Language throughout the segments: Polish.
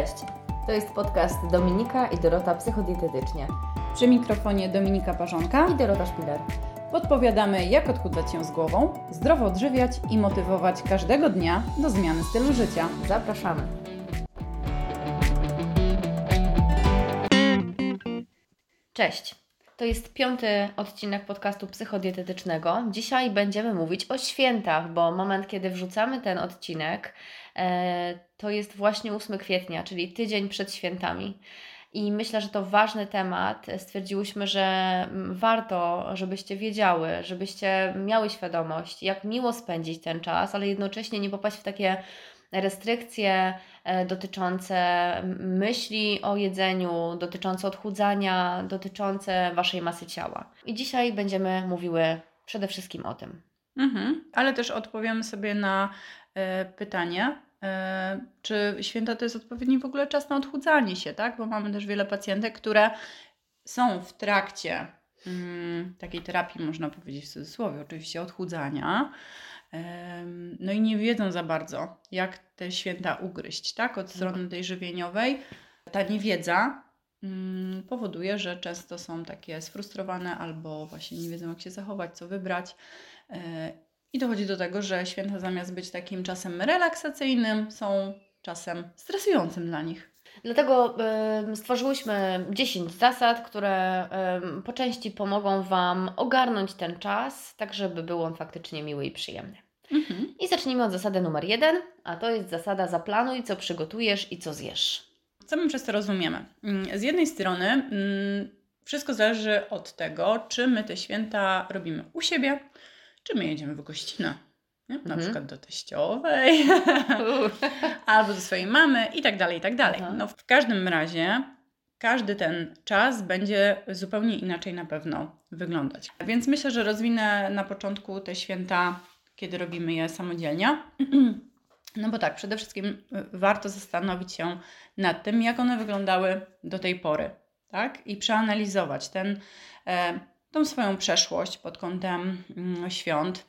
Cześć! To jest podcast Dominika i Dorota Psychodietetycznie Przy mikrofonie Dominika Parzonka i Dorota Szpiler. podpowiadamy, jak odchudzać się z głową, zdrowo odżywiać i motywować każdego dnia do zmiany stylu życia. Zapraszamy! Cześć! To jest piąty odcinek podcastu psychodietetycznego. Dzisiaj będziemy mówić o świętach, bo moment, kiedy wrzucamy ten odcinek, to jest właśnie 8 kwietnia, czyli tydzień przed świętami. I myślę, że to ważny temat. Stwierdziłyśmy, że mm, warto, żebyście wiedziały, żebyście miały świadomość, jak miło spędzić ten czas, ale jednocześnie nie popaść w takie restrykcje e, dotyczące myśli o jedzeniu, dotyczące odchudzania, dotyczące Waszej masy ciała. I dzisiaj będziemy mówiły przede wszystkim o tym. Mhm. Ale też odpowiemy sobie na e, pytanie, e, czy święta to jest odpowiedni w ogóle czas na odchudzanie się, tak? Bo mamy też wiele pacjentek, które są w trakcie mm, takiej terapii, można powiedzieć w cudzysłowie, oczywiście odchudzania. No i nie wiedzą za bardzo, jak te święta ugryźć, tak? Od strony tej żywieniowej. Ta niewiedza mm, powoduje, że często są takie sfrustrowane albo właśnie nie wiedzą, jak się zachować, co wybrać. I dochodzi do tego, że święta zamiast być takim czasem relaksacyjnym, są czasem stresującym dla nich. Dlatego stworzyłyśmy 10 zasad, które po części pomogą Wam ogarnąć ten czas, tak żeby był on faktycznie miły i przyjemny. Mhm. I zacznijmy od zasady numer jeden, a to jest zasada zaplanuj, co przygotujesz i co zjesz. Co my przez to rozumiemy? Mm, Z jednej strony mm, wszystko zależy od tego, czy my te święta robimy u siebie, czy my jedziemy w gościnę. Nie? Na Mhm. przykład do teściowej, albo do swojej mamy i tak dalej, i tak dalej. Aha. No, w każdym razie każdy ten czas będzie zupełnie inaczej na pewno wyglądać. Więc myślę, że rozwinę na początku te święta, kiedy robimy je samodzielnie. No bo tak, przede wszystkim y, warto zastanowić się nad tym, jak one wyglądały do tej pory, tak? I przeanalizować ten, e, tą swoją przeszłość pod kątem mm, świąt,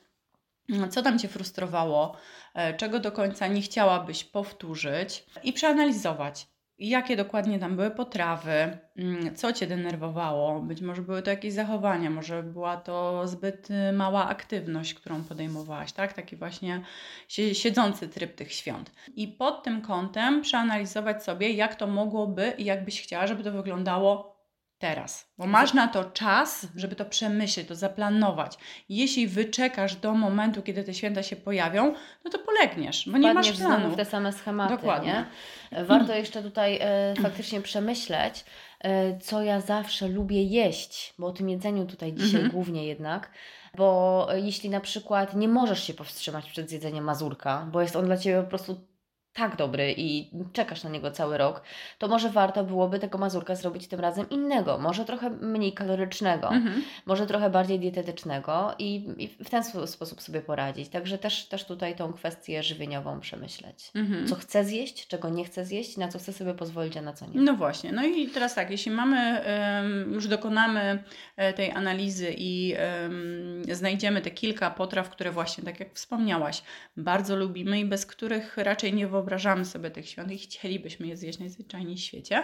co tam Cię frustrowało, e, czego do końca nie chciałabyś powtórzyć i przeanalizować, jakie dokładnie tam były potrawy, mm, co Cię denerwowało, być może były to jakieś zachowania, może była to zbyt y, mała aktywność, którą podejmowałaś, tak? Taki właśnie sie- siedzący tryb tych świąt. I pod tym kątem przeanalizować sobie, jak to mogłoby i jak byś chciała, żeby to wyglądało teraz. Bo masz na to czas, żeby to przemyśleć, to zaplanować. Jeśli wyczekasz do momentu, kiedy te święta się pojawią, no to polegniesz, bo nie masz planu. w te same schematy, Dokładnie. nie? Warto jeszcze tutaj e, faktycznie przemyśleć, e, co ja zawsze lubię jeść, bo o tym jedzeniu tutaj dzisiaj Mhm. głównie jednak, bo e, jeśli na przykład nie możesz się powstrzymać przed zjedzeniem mazurka, bo jest on dla Ciebie po prostu tak dobry i czekasz na niego cały rok, to może warto byłoby tego mazurka zrobić tym razem innego, może trochę mniej kalorycznego Mhm. może trochę bardziej dietetycznego i, i w ten spo- sposób sobie poradzić. Także też, też tutaj tą kwestię żywieniową przemyśleć. Mhm. Co chcę zjeść, czego nie chcę zjeść, na co chcę sobie pozwolić, a na co nie. No właśnie. No i teraz tak, jeśli mamy, już dokonamy e, tej analizy i em, znajdziemy te kilka potraw, które właśnie, tak jak wspomniałaś, bardzo lubimy i bez których raczej nie wyobrażamy sobie tych świąt i chcielibyśmy je zjeść najzwyczajniej w świecie,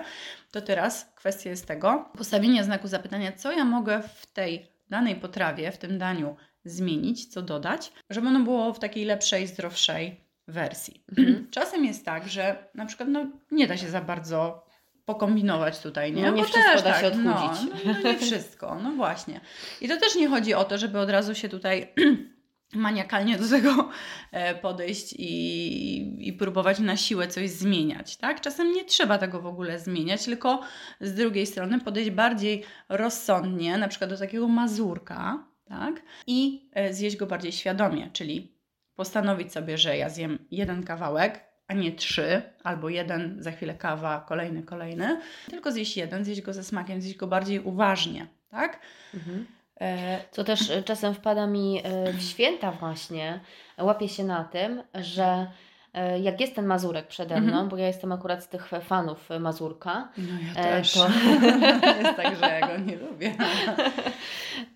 to teraz kwestia jest tego, postawienia znaku zapytania, co ja mogę w tej danej potrawie, w tym daniu zmienić, co dodać, żeby ono było w takiej lepszej, zdrowszej wersji. Mhm. Czasem jest tak, że na przykład no, nie da się za bardzo pokombinować tutaj, nie? No, nie Bo wszystko też da tak, się odchudzić. No, no, nie wszystko, no właśnie. I to też nie chodzi o to, żeby od razu się tutaj maniakalnie do tego e, podejść i, i próbować na siłę coś zmieniać, tak? Czasem nie trzeba tego w ogóle zmieniać, tylko z drugiej strony podejść bardziej rozsądnie, na przykład do takiego mazurka, tak? I e, zjeść go bardziej świadomie, czyli postanowić sobie, że ja zjem jeden kawałek, a nie trzy, albo jeden, za chwilę kawa, kolejny, kolejny, tylko zjeść jeden, zjeść go ze smakiem, zjeść go bardziej uważnie, tak? Mhm. E, Co też e, czasem wpada mi e, w święta właśnie, łapię się na tym, że jak jest ten Mazurek przede mną, Mhm. bo ja jestem akurat z tych fanów Mazurka, No ja E, też. to- jest tak, że ja go nie lubię.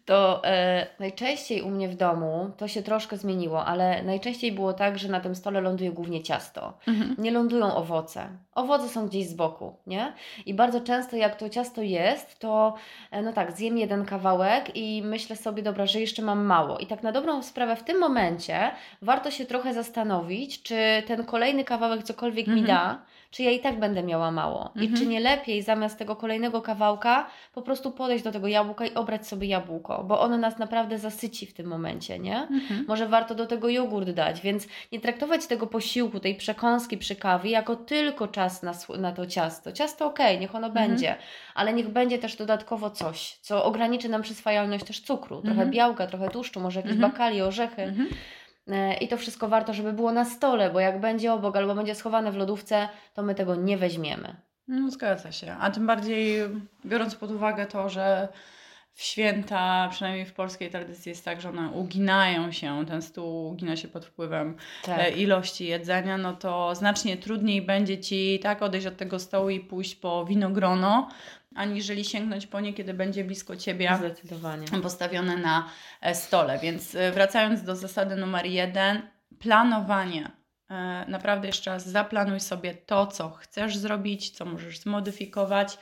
to e, najczęściej u mnie w domu, to się troszkę zmieniło, ale najczęściej było tak, że na tym stole ląduje głównie ciasto. Mhm. Nie lądują owoce. Owoce są gdzieś z boku, nie? I bardzo często jak to ciasto jest, to e, no tak, zjem jeden kawałek i myślę sobie, dobra, że jeszcze mam mało. I tak na dobrą sprawę w tym momencie warto się trochę zastanowić, czy ten kolejny kawałek cokolwiek mi Mhm. da, czy ja i tak będę miała mało. I Mhm. czy nie lepiej zamiast tego kolejnego kawałka po prostu podejść do tego jabłka i obrać sobie jabłko, bo ono nas naprawdę zasyci w tym momencie, nie? Mhm. Może warto do tego jogurt dać, więc nie traktować tego posiłku, tej przekąski przy kawie jako tylko czas na, na to ciasto. Ciasto okej, niech ono Mhm. będzie, ale niech będzie też dodatkowo coś, co ograniczy nam przyswajalność też cukru, trochę Mhm. białka, trochę tłuszczu, może jakieś Mhm. bakalie, orzechy. E, I to wszystko warto, żeby było na stole, bo jak będzie obok albo będzie schowane w lodówce, to my tego nie weźmiemy. No zgadza się. A tym bardziej biorąc pod uwagę to, że w święta, przynajmniej w polskiej tradycji jest tak, że one uginają się, ten stół ugina się pod wpływem Tak. e, ilości jedzenia, no to znacznie trudniej będzie Ci tak odejść od tego stołu i pójść po winogrono, aniżeli sięgnąć po nie, kiedy będzie blisko Ciebie Zdecydowanie. postawione na e, stole. Więc e, wracając do zasady numer jeden, planowanie. E, Naprawdę jeszcze raz zaplanuj sobie to, co chcesz zrobić, co możesz zmodyfikować.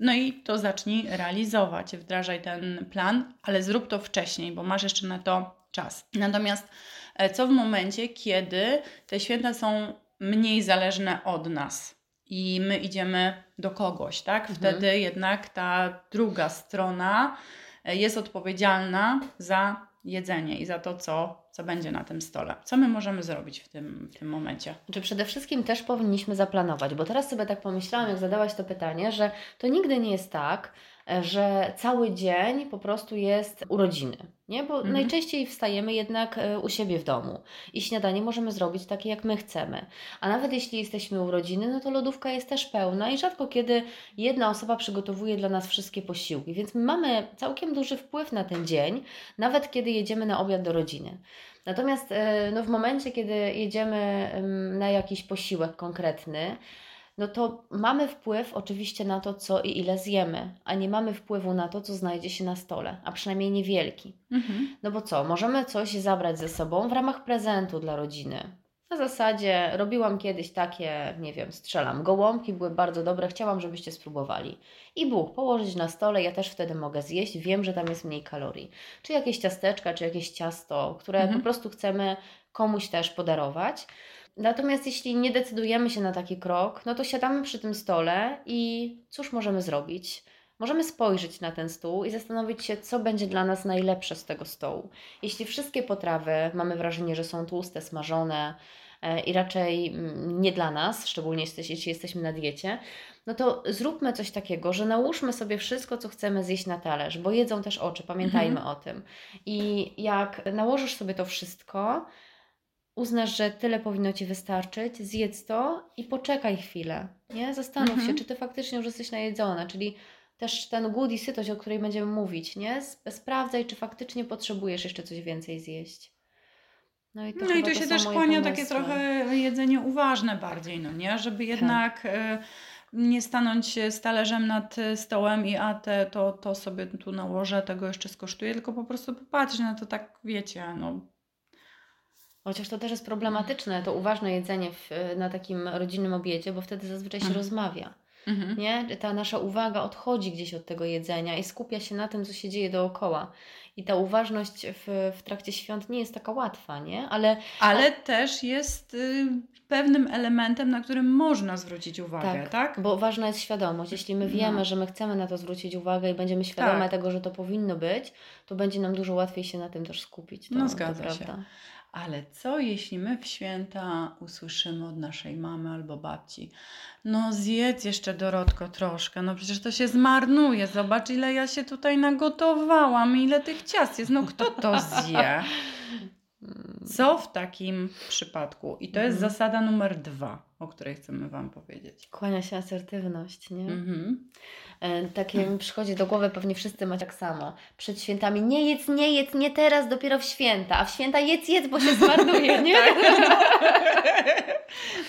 No i to zacznij realizować, wdrażaj ten plan, ale zrób to wcześniej, bo masz jeszcze na to czas. Natomiast co w momencie, kiedy te święta są mniej zależne od nas i my idziemy do kogoś, tak? Mhm. Wtedy jednak ta druga strona e, jest odpowiedzialna za jedzenie i za to, co, co będzie na tym stole. Co my możemy zrobić w tym, w tym momencie? Czy przede wszystkim też powinniśmy zaplanować, bo teraz sobie tak pomyślałam, jak zadałaś to pytanie, że to nigdy nie jest tak, że cały dzień po prostu jest urodziny, nie? Bo Mhm. najczęściej wstajemy jednak e, u siebie w domu i śniadanie możemy zrobić takie, jak my chcemy. A nawet jeśli jesteśmy urodziny, no to lodówka jest też pełna i rzadko kiedy jedna osoba przygotowuje dla nas wszystkie posiłki, więc my mamy całkiem duży wpływ na ten dzień, nawet kiedy jedziemy na obiad do rodziny. Natomiast e, no, w momencie, kiedy jedziemy em, na jakiś posiłek konkretny, no to mamy wpływ oczywiście na to, co i ile zjemy, a nie mamy wpływu na to, co znajdzie się na stole, a przynajmniej niewielki. Mhm. No bo co, możemy coś zabrać ze sobą w ramach prezentu dla rodziny. Na zasadzie robiłam kiedyś takie, nie wiem, strzelam, gołąbki były bardzo dobre, chciałam, żebyście spróbowali. I Bóg, położyć na stole, ja też wtedy mogę zjeść, wiem, że tam jest mniej kalorii. Czy jakieś ciasteczka, czy jakieś ciasto, które Mhm. po prostu chcemy komuś też podarować. Natomiast jeśli nie decydujemy się na taki krok, no to siadamy przy tym stole i cóż możemy zrobić? Możemy spojrzeć na ten stół i zastanowić się, co będzie dla nas najlepsze z tego stołu. Jeśli wszystkie potrawy mamy wrażenie, że są tłuste, smażone e, i raczej mm, nie dla nas, szczególnie jeśli jesteśmy na diecie, no to zróbmy coś takiego, że nałóżmy sobie wszystko, co chcemy zjeść na talerz, bo jedzą też oczy, pamiętajmy o tym. I jak nałożysz sobie to wszystko, uznasz, że tyle powinno Ci wystarczyć, zjedz to i poczekaj chwilę, nie? Zastanów Mhm. się, czy Ty faktycznie już jesteś najedzona, czyli też ten głód i sytość, o której będziemy mówić, nie? Sp- Sprawdzaj, czy faktycznie potrzebujesz jeszcze coś więcej zjeść. No i to, No i to się są też kłania takie trochę jedzenie uważne bardziej, no nie? Żeby jednak e, nie stanąć z talerzem nad e, stołem i a te, to, to sobie tu nałożę, tego jeszcze skosztuję, tylko po prostu popatrzeć na to tak, wiecie, no Chociaż to też jest problematyczne, to uważne jedzenie w, na takim rodzinnym obiedzie, bo wtedy zazwyczaj się Mhm. rozmawia. mhm. Nie? Ta nasza uwaga odchodzi gdzieś od tego jedzenia i skupia się na tym, co się dzieje dookoła. I ta uważność w, w trakcie świąt nie jest taka łatwa, nie? Ale ale też jest y, pewnym elementem, na którym można zwrócić uwagę, tak? Tak, bo ważna jest świadomość. Jeśli my wiemy, No. że my chcemy na to zwrócić uwagę i będziemy świadome Tak. tego, że to powinno być, to będzie nam dużo łatwiej się na tym też skupić. To, No, to zgadza się. Ale co jeśli my w święta usłyszymy od naszej mamy albo babci, no zjedz jeszcze Dorotko troszkę, no przecież to się zmarnuje, zobacz ile ja się tutaj nagotowałam, ile tych ciast jest, no kto to zje? Co w takim przypadku? I to jest Mhm. zasada numer dwa. O której chcemy Wam powiedzieć. Kłania się asertywność, nie? Mhm. E, Takie mi przychodzi do głowy, pewnie wszyscy macie tak samo. Przed świętami nie jedz, nie jedz, nie teraz, dopiero w święta, a w święta jedz, jedz, bo się zmarnuje, nie?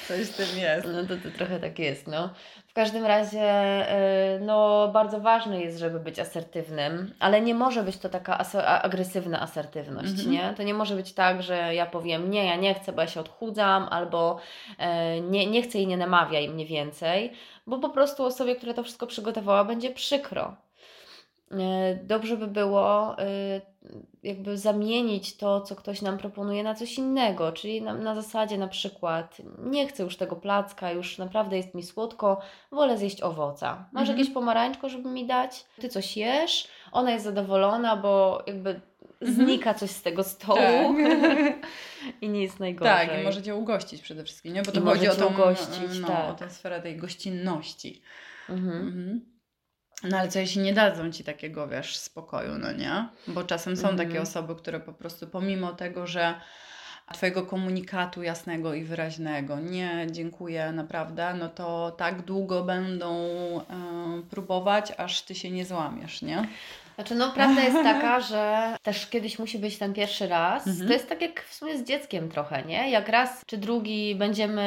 Coś w tym jest. No to, to trochę tak jest, no. W każdym razie, e, no bardzo ważne jest, żeby być asertywnym, ale nie może być to taka agresywna asertywność, Mhm. nie? To nie może być tak, że ja powiem, nie, ja nie chcę, bo ja się odchudzam, albo e, nie, nie chcę i nie namawiaj mnie więcej, bo po prostu osobie, która to wszystko przygotowała, będzie przykro. E, Dobrze by było e, jakby zamienić to, co ktoś nam proponuje, na coś innego, czyli na, na zasadzie na przykład nie chcę już tego placka, już naprawdę jest mi słodko, wolę zjeść owoca. Masz Mhm. jakieś pomarańczko, żeby mi dać? Ty coś jesz, ona jest zadowolona, bo jakby. Znika coś z tego stołu Tak. i nie jest najgorzej. Tak, i możecie ugościć przede wszystkim, nie? Bo I to chodzi o tą, ugościć, no, tak. o tę sferę tej gościnności. Mhm. Mhm. No ale co jeśli nie dadzą Ci takiego, wiesz, spokoju, no nie? Bo czasem są Mhm. takie osoby, które po prostu pomimo tego, że Twojego komunikatu jasnego i wyraźnego, nie dziękuję naprawdę, no to tak długo będą e, próbować, aż Ty się nie złamiesz, nie? Znaczy, no prawda jest taka, że też kiedyś musi być ten pierwszy raz. Mhm. To jest tak jak w sumie z dzieckiem trochę, nie? Jak raz czy drugi będziemy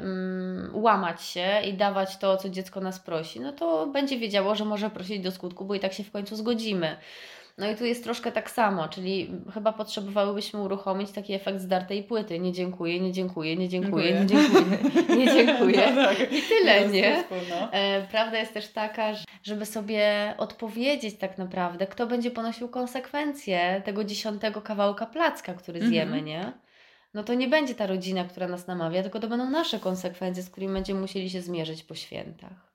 mm, łamać się i dawać to, co dziecko nas prosi, no to będzie wiedziało, że może prosić do skutku, bo i tak się w końcu zgodzimy. No i tu jest troszkę tak samo, czyli chyba potrzebowałybyśmy uruchomić taki efekt zdartej płyty. Nie dziękuję, nie dziękuję, nie dziękuję, nie dziękuję, nie dziękuję. No tak. I tyle, nie? No. E, Prawda jest też taka, że- żeby sobie odpowiedzieć tak naprawdę, kto będzie ponosił konsekwencje tego dziesiątego kawałka placka, który Mhm. zjemy, nie? No to nie będzie ta rodzina, która nas namawia, tylko to będą nasze konsekwencje, z którymi będziemy musieli się zmierzyć po świętach.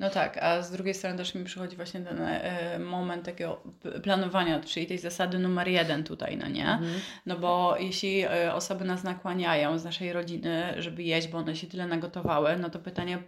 No tak, a z drugiej strony też mi przychodzi właśnie ten e, moment takiego planowania, czyli tej zasady numer jeden tutaj, no nie? Mhm. No bo jeśli e, osoby nas nakłaniają z naszej rodziny, żeby jeść, bo one się tyle nagotowały, no to pytanie,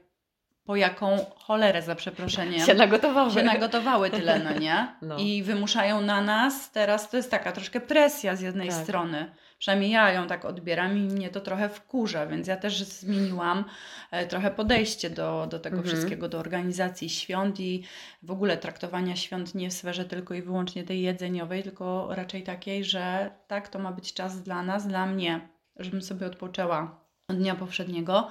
po jaką cholerę, za przeproszeniem, Się nagotowały. się nagotowały tyle, no nie? No. I wymuszają na nas teraz, to jest taka troszkę presja z jednej Tak. strony. Przynajmniej ja ją tak odbieram i mnie to trochę wkurza, więc ja też zmieniłam e, trochę podejście do, do tego Mhm. wszystkiego, do organizacji świąt i w ogóle traktowania świąt nie w sferze tylko i wyłącznie tej jedzeniowej, tylko raczej takiej, że tak, to ma być czas dla nas, dla mnie, żebym sobie odpoczęła od dnia poprzedniego.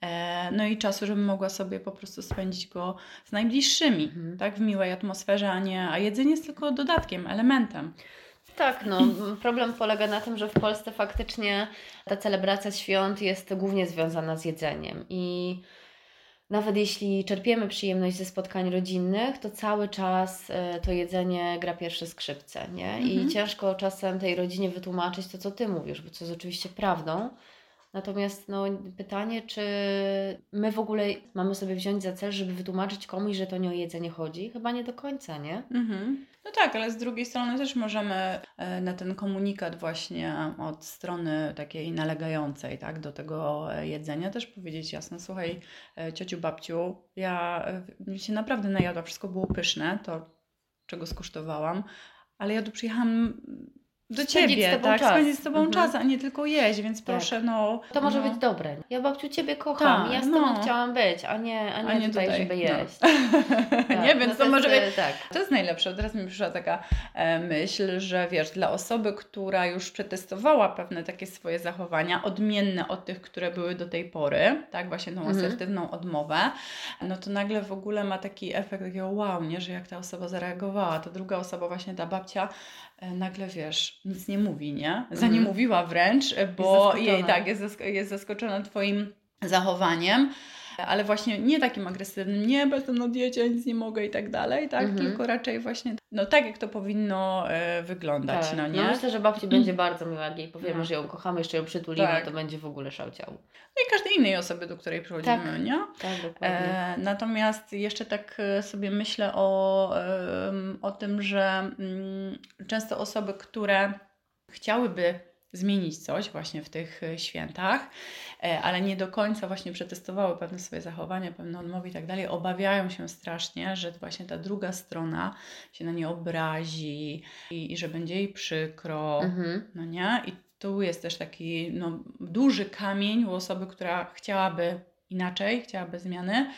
E, No i czasu, żebym mogła sobie po prostu spędzić go z najbliższymi, Mhm. tak, w miłej atmosferze, a nie, a jedzenie jest tylko dodatkiem, elementem. Tak, no problem polega na tym, że w Polsce faktycznie ta celebracja świąt jest głównie związana z jedzeniem i nawet jeśli czerpiemy przyjemność ze spotkań rodzinnych, to cały czas e, to jedzenie gra pierwsze skrzypce, nie? I Mhm. ciężko czasem tej rodzinie wytłumaczyć to, co Ty mówisz, bo co jest oczywiście prawdą. Natomiast no, pytanie, czy my w ogóle mamy sobie wziąć za cel, żeby wytłumaczyć komuś, że to nie o jedzenie chodzi? Chyba nie do końca, nie? Mhm. No tak, ale z drugiej strony też możemy e, na ten komunikat właśnie od strony takiej nalegającej, tak, do tego e, jedzenia też powiedzieć jasno, słuchaj, e, ciociu, babciu, ja się naprawdę najadła, wszystko było pyszne, to czego skosztowałam, ale ja tu przyjechałam do Ciebie, Tobą tak, czas. spędzić z Tobą Mhm. czas, a nie tylko jeść, więc Tak. proszę, no... To może no. być dobre. Ja babciu Ciebie kocham, Tak, ja z Tobą no. chciałam być, a nie, a nie, A nie tutaj, tutaj, żeby no. jeść. nie, więc to, jest, może być... e, Tak. To jest najlepsze. Teraz mi przyszła taka e, myśl, że wiesz, dla osoby, która już przetestowała pewne takie swoje zachowania, odmienne od tych, które były do tej pory, tak, właśnie tą Mhm. asertywną odmowę, no to nagle w ogóle ma taki efekt takiego wow, nie, że jak ta osoba zareagowała, to druga osoba, właśnie ta babcia, nagle wiesz, nic nie mówi, nie? Za nie Mhm. mówiła wręcz, e, bo zaskoczona. jej tak, jest, zask- jest zaskoczona Twoim zachowaniem. Ale właśnie nie takim agresywnym, nie, bo jestem na diecie, nic nie mogę i tak dalej, tak? Mhm. Tylko raczej właśnie, no tak jak to powinno e, wyglądać, tak. no nie? No myślę, że babci będzie bardzo miło, jak jej powiemy, No. że ją kochamy, jeszcze ją przytulimy, Tak. to będzie w ogóle szałciał. No i każdej innej osoby, do której przychodzimy, Tak. nie? Tak, dokładnie. E, natomiast jeszcze tak e, sobie myślę o, o tym, że mm, często osoby, które chciałyby zmienić coś właśnie w tych e, świętach, e, ale nie do końca właśnie przetestowały pewne swoje zachowania, pewne odmowy i tak dalej, obawiają się strasznie, że właśnie ta druga strona się na nie obrazi i, i że będzie jej przykro, Mhm. no nie? I tu jest też taki no, duży kamień u osoby, która chciałaby inaczej, chciałaby zmiany.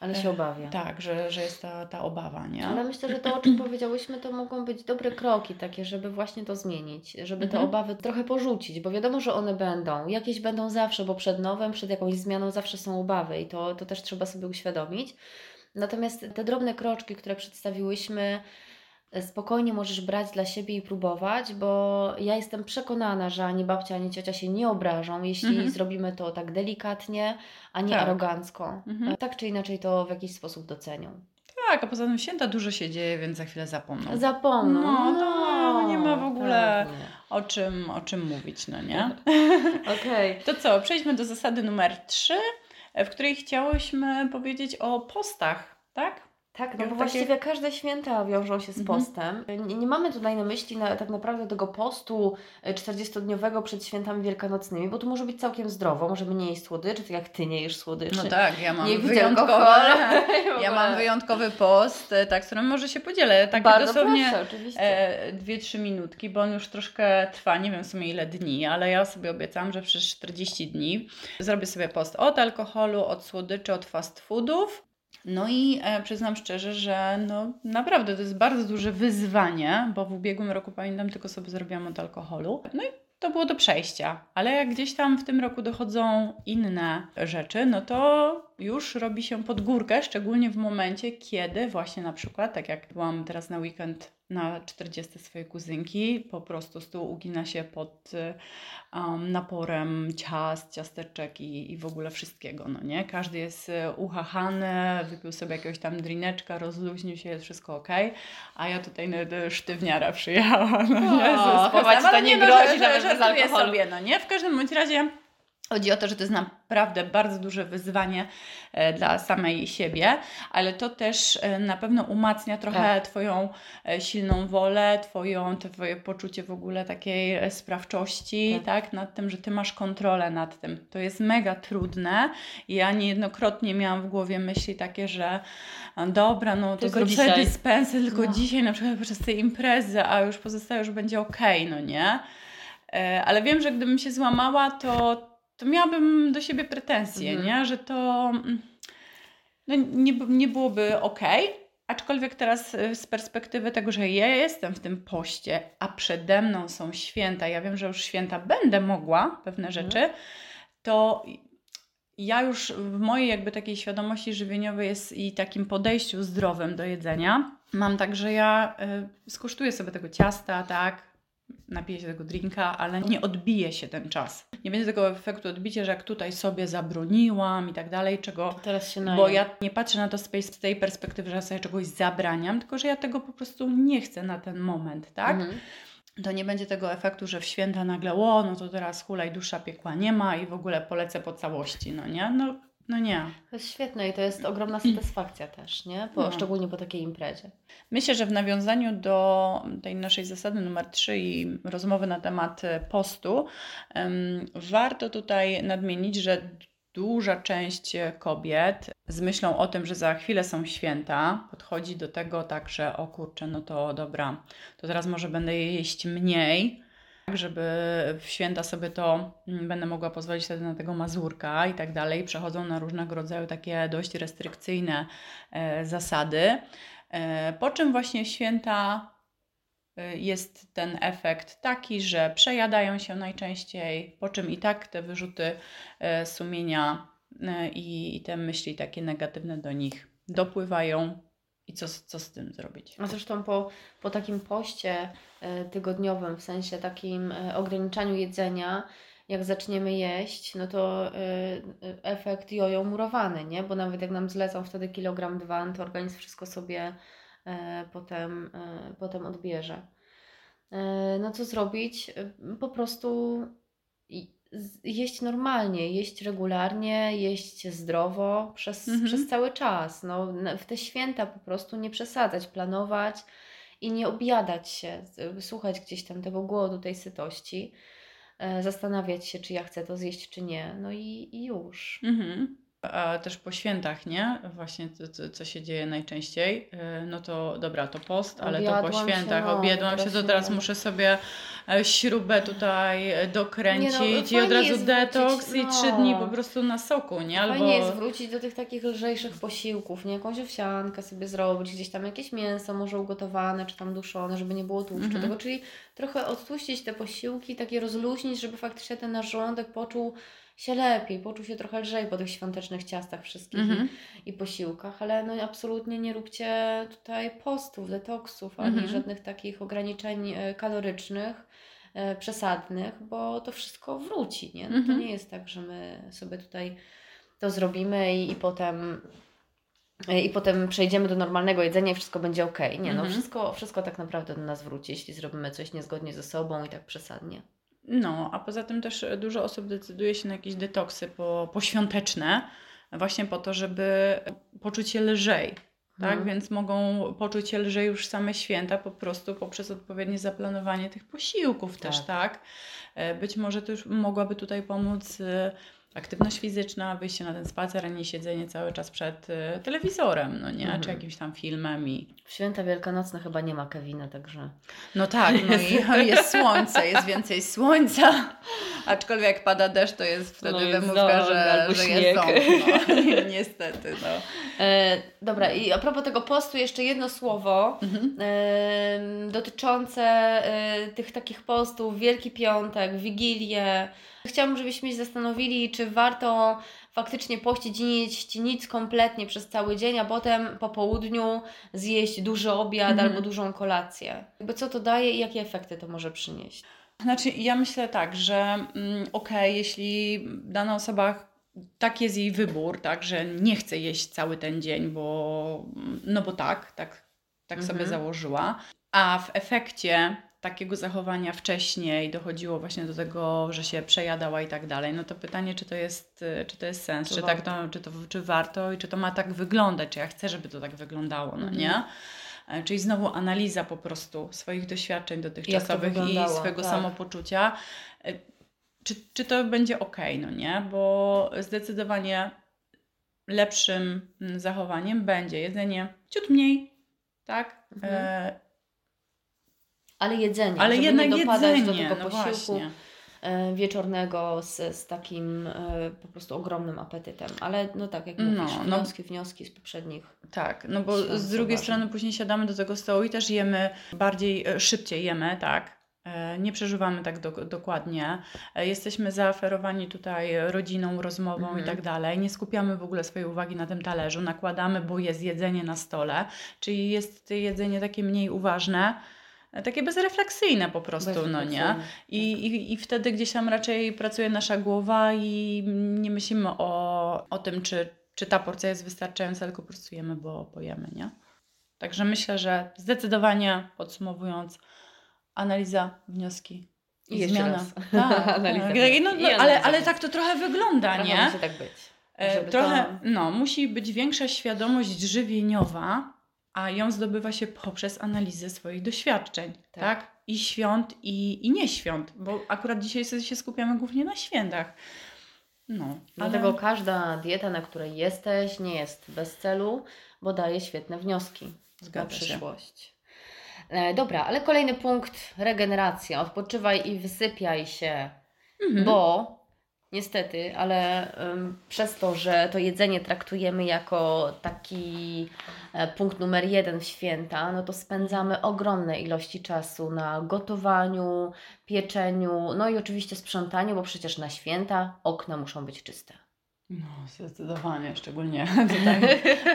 Ale się obawia. Tak, że, że jest ta, ta obawa, nie? Ale myślę, że to, o czym powiedziałyśmy, to mogą być dobre kroki takie, żeby właśnie to zmienić, żeby te Mhm. obawy trochę porzucić, bo wiadomo, że one będą. Jakieś będą zawsze, bo przed nowym, przed jakąś zmianą zawsze są obawy i to, to też trzeba sobie uświadomić. Natomiast te drobne kroczki, które przedstawiłyśmy, e, spokojnie możesz brać dla siebie i próbować, bo ja jestem przekonana, że ani babcia, ani ciocia się nie obrażą, jeśli Mhm. zrobimy to tak delikatnie, a nie Tak. arogancko. Mhm. Tak czy inaczej to w jakiś sposób docenią. Tak, a poza tym święta dużo się dzieje, więc za chwilę zapomną. Zapomną. No, no, nie ma w ogóle- pewnie. O czym, o czym mówić, no nie? Okej. To co, przejdźmy do zasady numer 3, w której chciałyśmy powiedzieć o postach, tak? Tak, no Takie- bo właściwie każde święta wiążą się z Mhm. postem. Nie, nie mamy tutaj na myśli na, tak naprawdę tego postu e, 40-dniowego przed świętami wielkanocnymi, bo tu może być całkiem zdrowo, możemy nie jeść słodyczy, tak jak Ty nie jesz słodyczy. No tak, ja mam nie wyjątkowy, ja mam wyjątkowy post, e, tak, z którym może się podzielę. Tak Bardzo dosłownie proszę, oczywiście. e, dwie, trzy minutki, bo on już troszkę trwa, nie wiem w sumie ile dni, ale ja sobie obiecałam, że przez 40 dni zrobię sobie post od alkoholu, od słodyczy, od fast foodów. No i e, przyznam szczerze, że no naprawdę to jest bardzo duże wyzwanie, bo w ubiegłym roku pamiętam tylko sobie zrobiłam od alkoholu. No i to było do przejścia, ale jak gdzieś tam w tym roku dochodzą inne rzeczy, no to już robi się pod górkę, szczególnie w momencie, kiedy właśnie na przykład, tak jak byłam teraz na weekend na 40 swojej kuzynki, po prostu stół ugina się pod um, naporem ciast, ciasteczek i, i w ogóle wszystkiego, no nie? Każdy jest y, uchachany, wypił sobie jakiegoś tam drineczka, rozluźnił się, jest wszystko ok, a ja tutaj na do sztywniara przyjechałam, no nie? O, chyba ci to nie no, grozi że- że- nawet bez żartuję alkoholu. sobie, no nie? W każdym bądź razie Chodzi o to, że to jest naprawdę bardzo duże wyzwanie e, dla samej siebie, ale to też e, na pewno umacnia trochę Tak. Twoją e, silną wolę, twoją, Twoje poczucie w ogóle takiej sprawczości, Tak. tak. nad tym, że Ty masz kontrolę nad tym. To jest mega trudne i ja niejednokrotnie miałam w głowie myśli takie, że dobra, no to Tylko dzisiaj. dyspensę tylko No. dzisiaj, na przykład podczas tej imprezy, a już pozostałe już będzie okej, no nie? Ale wiem, że gdybym się złamała, to, to miałabym do siebie pretensje, Mhm. nie? Że to mm, no, nie, nie byłoby ok. Aczkolwiek teraz y, z perspektywy tego, że ja jestem w tym poście, a przede mną są święta, ja wiem, że już święta będę mogła pewne Mhm. rzeczy, to ja już w mojej jakby takiej świadomości żywieniowej jest i takim podejściu zdrowym do jedzenia. Mam tak, że ja y, skosztuję sobie tego ciasta, tak, napiję się tego drinka, ale nie odbije się ten czas. Nie będzie tego efektu odbicia, że jak tutaj sobie zabroniłam i tak dalej, czego Teraz się bo najem. ja nie patrzę na to z tej- z tej perspektywy, że ja sobie czegoś zabraniam, tylko że ja tego po prostu nie chcę na ten moment, tak? Mhm. To nie będzie tego efektu, że w święta nagle, o, no to teraz hulaj dusza piekła nie ma i w ogóle polecę po całości, no nie? No, no nie. To jest świetne i to jest ogromna satysfakcja też, nie? Po, No. Szczególnie po takiej imprezie. Myślę, że w nawiązaniu do tej naszej zasady numer 3 i rozmowy na temat e, postu, em, warto tutaj nadmienić, że duża część kobiet z myślą o tym, że za chwilę są święta, podchodzi do tego tak, że o kurczę, no to dobra, to teraz może będę jeść mniej, żeby w święta sobie to mm, będę mogła pozwolić wtedy na tego mazurka i tak dalej. Przechodzą na różnego rodzaju takie dość restrykcyjne e, zasady. E, Po czym właśnie święta e, jest ten efekt taki, że przejadają się najczęściej, po czym i tak te wyrzuty sumienia i te myśli takie negatywne do nich dopływają. I co, co z tym zrobić? A zresztą po, po takim poście e, tygodniowym, w sensie takim e, ograniczaniu jedzenia, jak zaczniemy jeść, no to e, efekt jojo murowany, nie? Bo nawet jak nam zlecą wtedy kilogram dwa, no to organizm wszystko sobie potem, potem odbierze. No co zrobić? Po prostu jeść normalnie, jeść regularnie, jeść zdrowo przez, Mhm. przez cały czas. No, w te święta po prostu nie przesadzać, planować i nie objadać się, słuchać gdzieś tam tego głodu, tej sytości, e, zastanawiać się, czy ja chcę to zjeść, czy nie. No i, i już. Mhm. A też po świętach, nie? Właśnie to, to, co się dzieje najczęściej. E, no to dobra, to post, ale to po Objadłam się, świętach. no, się, to teraz muszę sobie e, śrubę tutaj dokręcić no, i od razu detoks wrócić, i no. trzy dni po prostu na soku, nie? Albo... Fajnie jest wrócić do tych takich lżejszych posiłków, nie? Jakąś owsiankę sobie zrobić, gdzieś tam jakieś mięso może ugotowane, czy tam duszone, żeby nie było tłuszczu Mhm. tego, czyli trochę odtłuścić te posiłki, takie rozluźnić, żeby faktycznie ten nasz żołądek poczuł się lepiej, poczuł się trochę lżej po tych świątecznych ciastach wszystkich Mhm. i, i posiłkach, ale no absolutnie nie róbcie tutaj postów, detoksów, ani Mhm. żadnych takich ograniczeń e, kalorycznych e, przesadnych, bo to wszystko wróci, nie? No to Mhm. nie jest tak, że my sobie tutaj to zrobimy i, i potem i potem przejdziemy do normalnego jedzenia i wszystko będzie ok. Nie, no Mhm. wszystko, wszystko tak naprawdę do nas wróci, jeśli zrobimy coś niezgodnie ze sobą i tak przesadnie. No, a poza tym też dużo osób decyduje się na jakieś detoksy po, poświąteczne, właśnie po to, żeby poczuć się lżej. Tak, Mhm. więc mogą poczuć się lżej już same święta po prostu poprzez odpowiednie zaplanowanie tych posiłków też, Tak. tak? E, Być może to już mogłaby tutaj pomóc e, aktywność fizyczna, wyjście na ten spacer, a nie siedzenie cały czas przed e, telewizorem, no nie? Mhm. Czy jakimś tam filmem i... W święta wielkanocne chyba nie ma Kevina, także No tak, no i jest słońce, jest więcej słońca, aczkolwiek jak pada deszcz, to jest wtedy No jest wymówka, że, że jest ząb, no. Niestety, no. E, dobra, i a propos tego postu, jeszcze jedno słowo Mhm. e, dotyczące e, tych takich postów, Wielki Piątek, Wigilię. Chciałabym, żebyśmy się zastanowili, czy warto faktycznie pościć i nie jeść nic kompletnie przez cały dzień, a potem po południu zjeść duży obiad Mhm. albo dużą kolację. Jakby co to daje i jakie efekty to może przynieść? Znaczy, ja myślę tak, że mm, okej, jeśli dana osoba, tak jest jej wybór, tak, że nie chce jeść cały ten dzień, bo no bo tak, tak, tak Mhm. sobie założyła, a w efekcie takiego zachowania wcześniej dochodziło właśnie do tego, że się przejadała i tak dalej, no to pytanie, czy to jest, czy to jest sens, Czy czy, tak to, czy, to, czy warto i czy to ma tak wyglądać, czy ja chcę, żeby to tak wyglądało, no Mhm. nie? E, Czyli znowu analiza po prostu swoich doświadczeń dotychczasowych i swojego tak. samopoczucia. E, Czy, czy to będzie ok, no nie? Bo zdecydowanie lepszym mm, zachowaniem będzie jedzenie ciut mniej, tak? Mhm. E, Ale jedzenie, ale żeby jednak nie dopadać jedzenie, do tego no posiłku. e, wieczornego z, z takim e, po prostu ogromnym apetytem. Ale no tak, jak No, mówisz, no. wnioski, wnioski z poprzednich. Tak, no bo z drugiej ważne. strony później siadamy do tego stołu i też jemy bardziej, e, szybciej jemy, tak? Nie przeżywamy tak do, dokładnie. Jesteśmy zaaferowani tutaj rodziną, rozmową Mhm. i tak dalej. Nie skupiamy w ogóle swojej uwagi na tym talerzu. Nakładamy, bo jest jedzenie na stole. Czyli jest to jedzenie takie mniej uważne, takie bezrefleksyjne po prostu, no nie? Bezrefleksyjne. I, i, I wtedy gdzieś tam raczej pracuje nasza głowa i nie myślimy o, o tym, czy, czy ta porcja jest wystarczająca, tylko po prostu jemy, bo pojemy, nie? Także myślę, że zdecydowanie podsumowując, analiza, wnioski i, I jeszcze zmiana. raz. Tak, Analiza, tak. No, i no, ale, ale tak to trochę wygląda, Trochę nie? musi tak być. E, Trochę, to- no, musi być większa świadomość żywieniowa, a ją zdobywa się poprzez analizę swoich doświadczeń, Tak. tak? I świąt, i, i nie świąt, bo akurat dzisiaj się skupiamy głównie na świętach. No, ale... Dlatego każda dieta, na której jesteś, nie jest bez celu, bo daje świetne wnioski na Zgadza się. przyszłość. E, dobra, ale kolejny punkt, regeneracja. Odpoczywaj i wysypiaj się, Mhm. bo niestety, ale ym, przez to, że to jedzenie traktujemy jako taki e, punkt numer jeden w święta, no to spędzamy ogromne ilości czasu na gotowaniu, pieczeniu, no i oczywiście sprzątaniu, bo przecież na święta okna muszą być czyste. No, zdecydowanie, szczególnie tutaj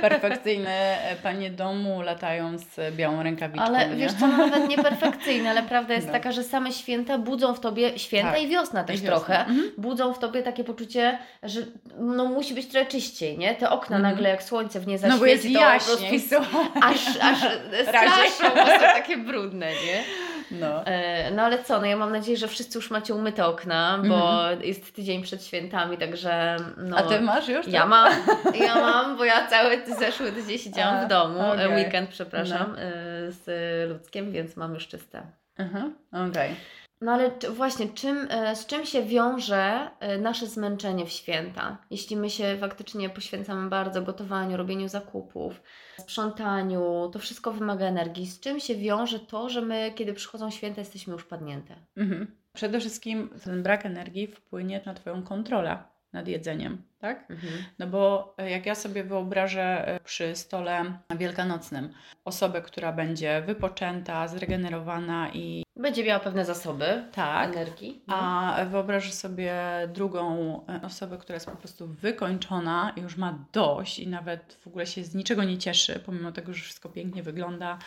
perfekcyjne e, panie domu latają z białą rękawiczką. Ale nie? wiesz co, no nawet nieperfekcyjne, ale prawda jest No. taka, że same święta budzą w tobie, święta Tak. i wiosna też I wiosna. trochę, Mhm. budzą w tobie takie poczucie, że no musi być trochę czyściej, nie? Te okna Mhm. nagle jak słońce w nie No zaświeci, bo jest to po jaśniej, prostu słuchaj. aż, aż straszą, bo są takie brudne, nie? No. E, No ale co, no ja mam nadzieję, że wszyscy już macie umyte okna, bo jest tydzień przed świętami, także no... A ty masz już? Ja tak? mam, ja mam, bo ja cały zeszły tydzień siedziałam A, w domu, e, okej. weekend, przepraszam, e, z Ludzkiem, więc mam już czyste. Mhm, Okej. No ale czy, właśnie, czym, e, z czym się wiąże e, nasze zmęczenie w święta? Jeśli my się faktycznie poświęcamy bardzo gotowaniu, robieniu zakupów, sprzątaniu, to wszystko wymaga energii. Z czym się wiąże to, że my, kiedy przychodzą święta, jesteśmy już padnięte? Mhm. Przede wszystkim ten brak energii wpłynie na Twoją kontrolę nad jedzeniem, tak? Mhm. No bo e, jak ja sobie wyobrażę e, przy stole wielkanocnym osobę, która będzie wypoczęta, zregenerowana i Będzie miała pewne zasoby tak, energii. No. a wyobrażę sobie drugą e, osobę, która jest po prostu wykończona i już ma dość i nawet w ogóle się z niczego nie cieszy, pomimo tego, że wszystko pięknie wygląda,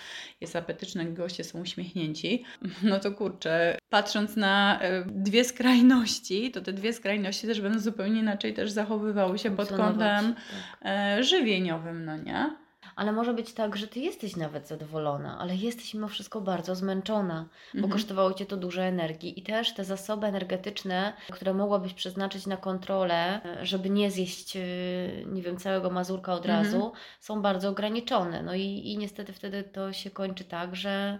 jest apetyczne, goście są uśmiechnięci. No to kurczę, patrząc na dwie skrajności, to te dwie skrajności też będą zupełnie inaczej też zachowywały się pod kątem tak. e, żywieniowym, no nie? Ale może być tak, że ty jesteś nawet zadowolona, ale jesteś mimo wszystko bardzo zmęczona, bo Mhm. kosztowało cię to dużo energii i też te zasoby energetyczne, które mogłabyś przeznaczyć na kontrolę, żeby nie zjeść, e, nie wiem, całego mazurka od Mhm. razu, są bardzo ograniczone. No i, i niestety wtedy to się kończy tak, że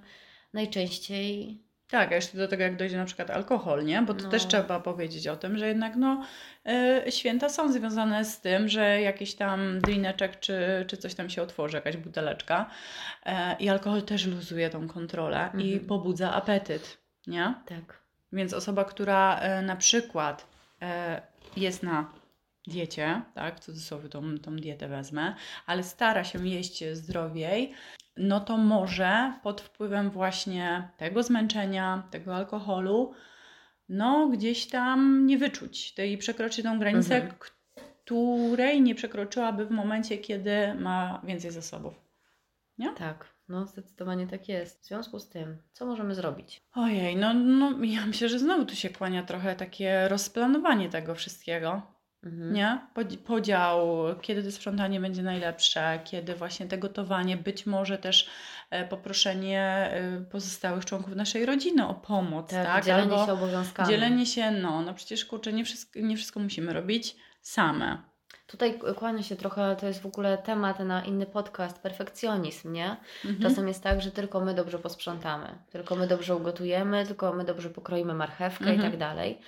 najczęściej Tak, a jeszcze do tego jak dojdzie na przykład alkohol, nie? Bo to No. też trzeba powiedzieć o tym, że jednak no, e, święta są związane z tym, że jakiś tam drineczek czy, czy coś tam się otworzy, jakaś buteleczka e, i alkohol też luzuje tą kontrolę i Mhm. pobudza apetyt, nie? tak. Więc osoba, która e, na przykład e, jest na diecie, tak, w cudzysłowie tą, tą dietę wezmę, ale stara się jeść zdrowiej, no to może pod wpływem właśnie tego zmęczenia, tego alkoholu, no gdzieś tam nie wyczuć tej przekroczy tą granicę, Mhm. której nie przekroczyłaby w momencie, kiedy ma więcej zasobów. Tak, no zdecydowanie tak jest. W związku z tym, co możemy zrobić? Ojej, no, no ja myślę, że znowu tu się kłania trochę takie rozplanowanie tego wszystkiego. Mhm. Nie? Podzi- Podział, kiedy to sprzątanie będzie najlepsze, kiedy właśnie te gotowanie, być może też e, poproszenie e, pozostałych członków naszej rodziny o pomoc, Tak, tak? dzielenie Albo się obowiązkami. dzielenie się, no, no przecież kurczę, nie wszystko, nie wszystko musimy robić same. Tutaj kłania się trochę, to jest w ogóle temat na inny podcast, perfekcjonizm, nie? Mhm. Czasem jest tak, że tylko my dobrze posprzątamy, tylko my dobrze ugotujemy, tylko my dobrze pokroimy marchewkę i Mhm. tak dalej.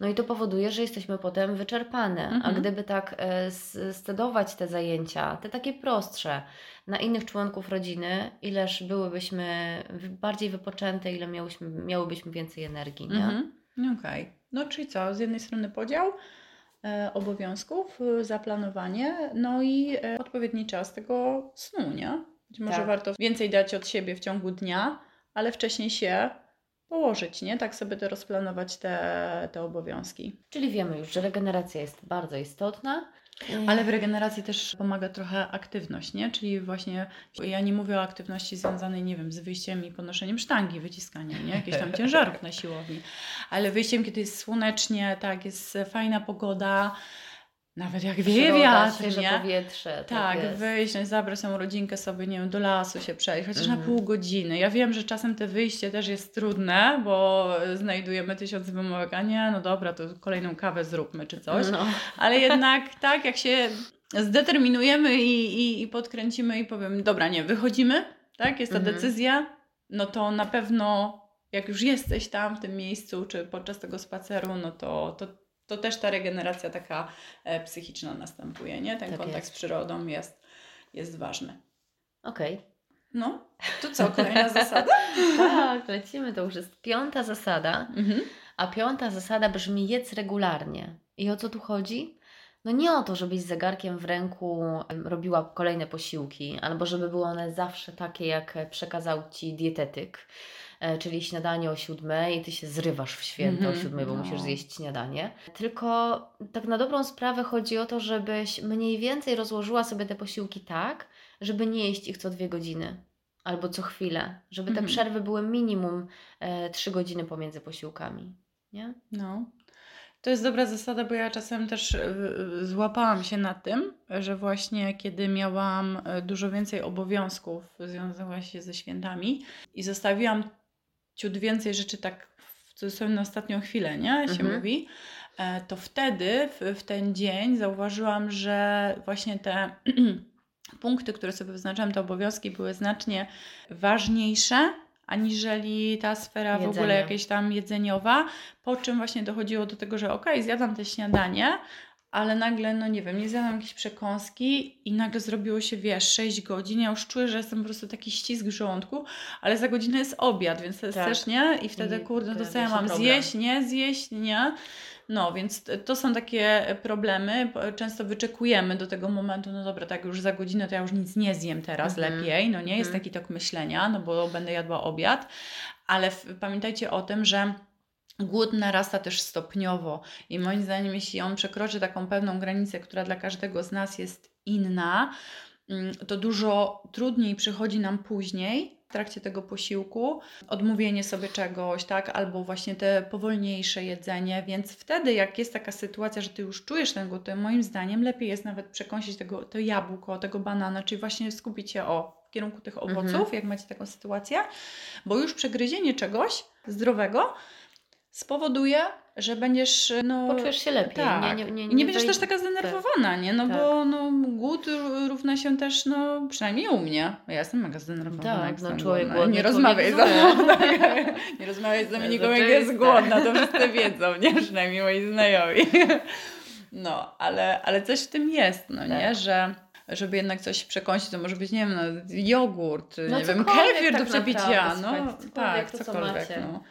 No i to powoduje, że jesteśmy potem wyczerpane. A Mhm. gdyby tak e, scedować te zajęcia, te takie prostsze, na innych członków rodziny, ileż byłybyśmy bardziej wypoczęte, ile miałyśmy, miałybyśmy więcej energii, nie? Mhm. Okej. No czyli co? Z jednej strony podział obowiązków, e, zaplanowanie, no i e, odpowiedni czas tego snu, nie? Być może Tak. warto więcej dać od siebie w ciągu dnia, ale wcześniej się położyć, nie? Tak sobie to rozplanować te, te obowiązki. Czyli wiemy już, że regeneracja jest bardzo istotna. Ale w regeneracji też pomaga trochę aktywność, nie? Czyli właśnie ja nie mówię o aktywności związanej, nie wiem, z wyjściem i podnoszeniem sztangi, wyciskaniem, nie? Jakichś tam ciężarów na siłowni, ale wyjściem, kiedy jest słonecznie, tak, jest fajna pogoda, nawet jak wieje Przyroda, wiatr, świeże nie? powietrze. Tak, jest. wyjść, no, zabrać tą rodzinkę sobie, nie wiem, do lasu się przejść, chociaż na Mhm. pół godziny. Ja wiem, że czasem te wyjście też jest trudne, bo znajdujemy tysiąc wymówek, a nie, no dobra, to kolejną kawę zróbmy czy coś. No. Ale jednak tak, jak się zdeterminujemy i, i, i podkręcimy i powiem, dobra, nie, wychodzimy, tak, jest ta Mhm. decyzja, no to na pewno jak już jesteś tam w tym miejscu, czy podczas tego spaceru, no to, to, to też ta regeneracja taka e, psychiczna następuje, nie? Ten Tak kontakt jest. z przyrodą jest, jest ważny. Okej. No, to co, kolejna zasada? Tak, lecimy. To już jest piąta zasada. Mhm. A piąta zasada brzmi jedz regularnie. I o co tu chodzi? No nie o to, żebyś z zegarkiem w ręku robiła kolejne posiłki, albo żeby były one zawsze takie, jak przekazał Ci dietetyk, e, czyli śniadanie o siódmej i Ty się zrywasz w święto o Mhm, siódmej, bo no. musisz zjeść śniadanie. Tylko tak na dobrą sprawę chodzi o to, żebyś mniej więcej rozłożyła sobie te posiłki tak, żeby nie jeść ich co dwie godziny. Albo co chwilę, żeby te Mhm. przerwy były minimum e, trzy godziny pomiędzy posiłkami. Nie? No. To jest dobra zasada, bo ja czasem też y, złapałam się na tym, że właśnie kiedy miałam dużo więcej obowiązków związanych właśnie ze świętami i zostawiłam ciut więcej rzeczy tak w cudzysłowie na ostatnią chwilę, nie? Się Mhm. mówi. e, To wtedy, w, w ten dzień zauważyłam, że właśnie te punkty, które sobie wyznaczałam, te obowiązki były znacznie ważniejsze, aniżeli ta sfera w Jedzenie. ogóle jakieś tam jedzeniowa, po czym właśnie dochodziło do tego, że okej, zjadam te śniadanie, ale nagle, no nie wiem, nie zjadłam jakieś przekąski i nagle zrobiło się, wiesz, 6 godzin. Ja już czuję, że jestem po prostu taki ścisk w żołądku, ale za godzinę jest obiad, więc to jest Tak. też nie. I wtedy, I kurde, no to pojawia co ja mam zjeść, nie zjeść, nie. No, więc to są takie problemy. P- Często wyczekujemy do tego momentu, no dobra, tak już za godzinę to ja już nic nie zjem teraz, Mhm. lepiej. No nie, jest Mhm. taki tok myślenia, no bo będę jadła obiad. Ale f- pamiętajcie o tym, że głód narasta też stopniowo i moim zdaniem, jeśli on przekroczy taką pewną granicę, która dla każdego z nas jest inna, mm, to dużo trudniej przychodzi nam później w trakcie tego posiłku odmówienie sobie czegoś, tak, albo właśnie te powolniejsze jedzenie, więc wtedy jak jest taka sytuacja, że ty już czujesz ten głód, to moim zdaniem lepiej jest nawet przekąsić tego, to jabłko, tego banana, czyli właśnie skupić się o w kierunku tych owoców, Mhm. jak macie taką sytuację, bo już przegryzienie czegoś zdrowego spowoduje, że będziesz no, Poczujesz się lepiej. tak. Nie, nie, nie, I nie będziesz też taka zdenerwowana, nie? No Tak. bo no, głód równa się też, no przynajmniej u mnie. Ja jestem mega zdenerwowana. Tak, no człowiek głodny, Nie człowiek rozmawiaj ze zły. mną. tak. nie rozmawiaj z Dominiką, jak jest głodna, to wszyscy wiedzą, nie? Przynajmniej moi znajomi. No, ale, ale coś w tym jest, no nie? Tak. Że żeby jednak coś przekąsić, to może być, nie wiem, no, jogurt, No nie wiem, kefir tak do przepicia, naprawdę, no tak, to, co cokolwiek, no.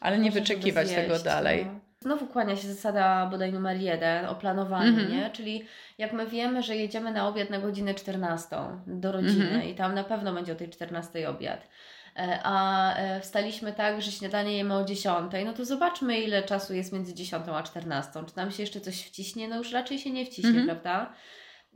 Ale nie wyczekiwać tego zjeść, dalej. No. Znowu kłania się zasada bodaj numer jeden o planowaniu, Mhm. nie? Czyli jak my wiemy, że jedziemy na obiad na godzinę 14 do rodziny Mhm. i tam na pewno będzie o tej 14 obiad, e, a e, wstaliśmy tak, że śniadanie jemy o 10, no to zobaczmy ile czasu jest między 10 a 14. Czy nam się jeszcze coś wciśnie? No już raczej się nie wciśnie, Mhm. prawda?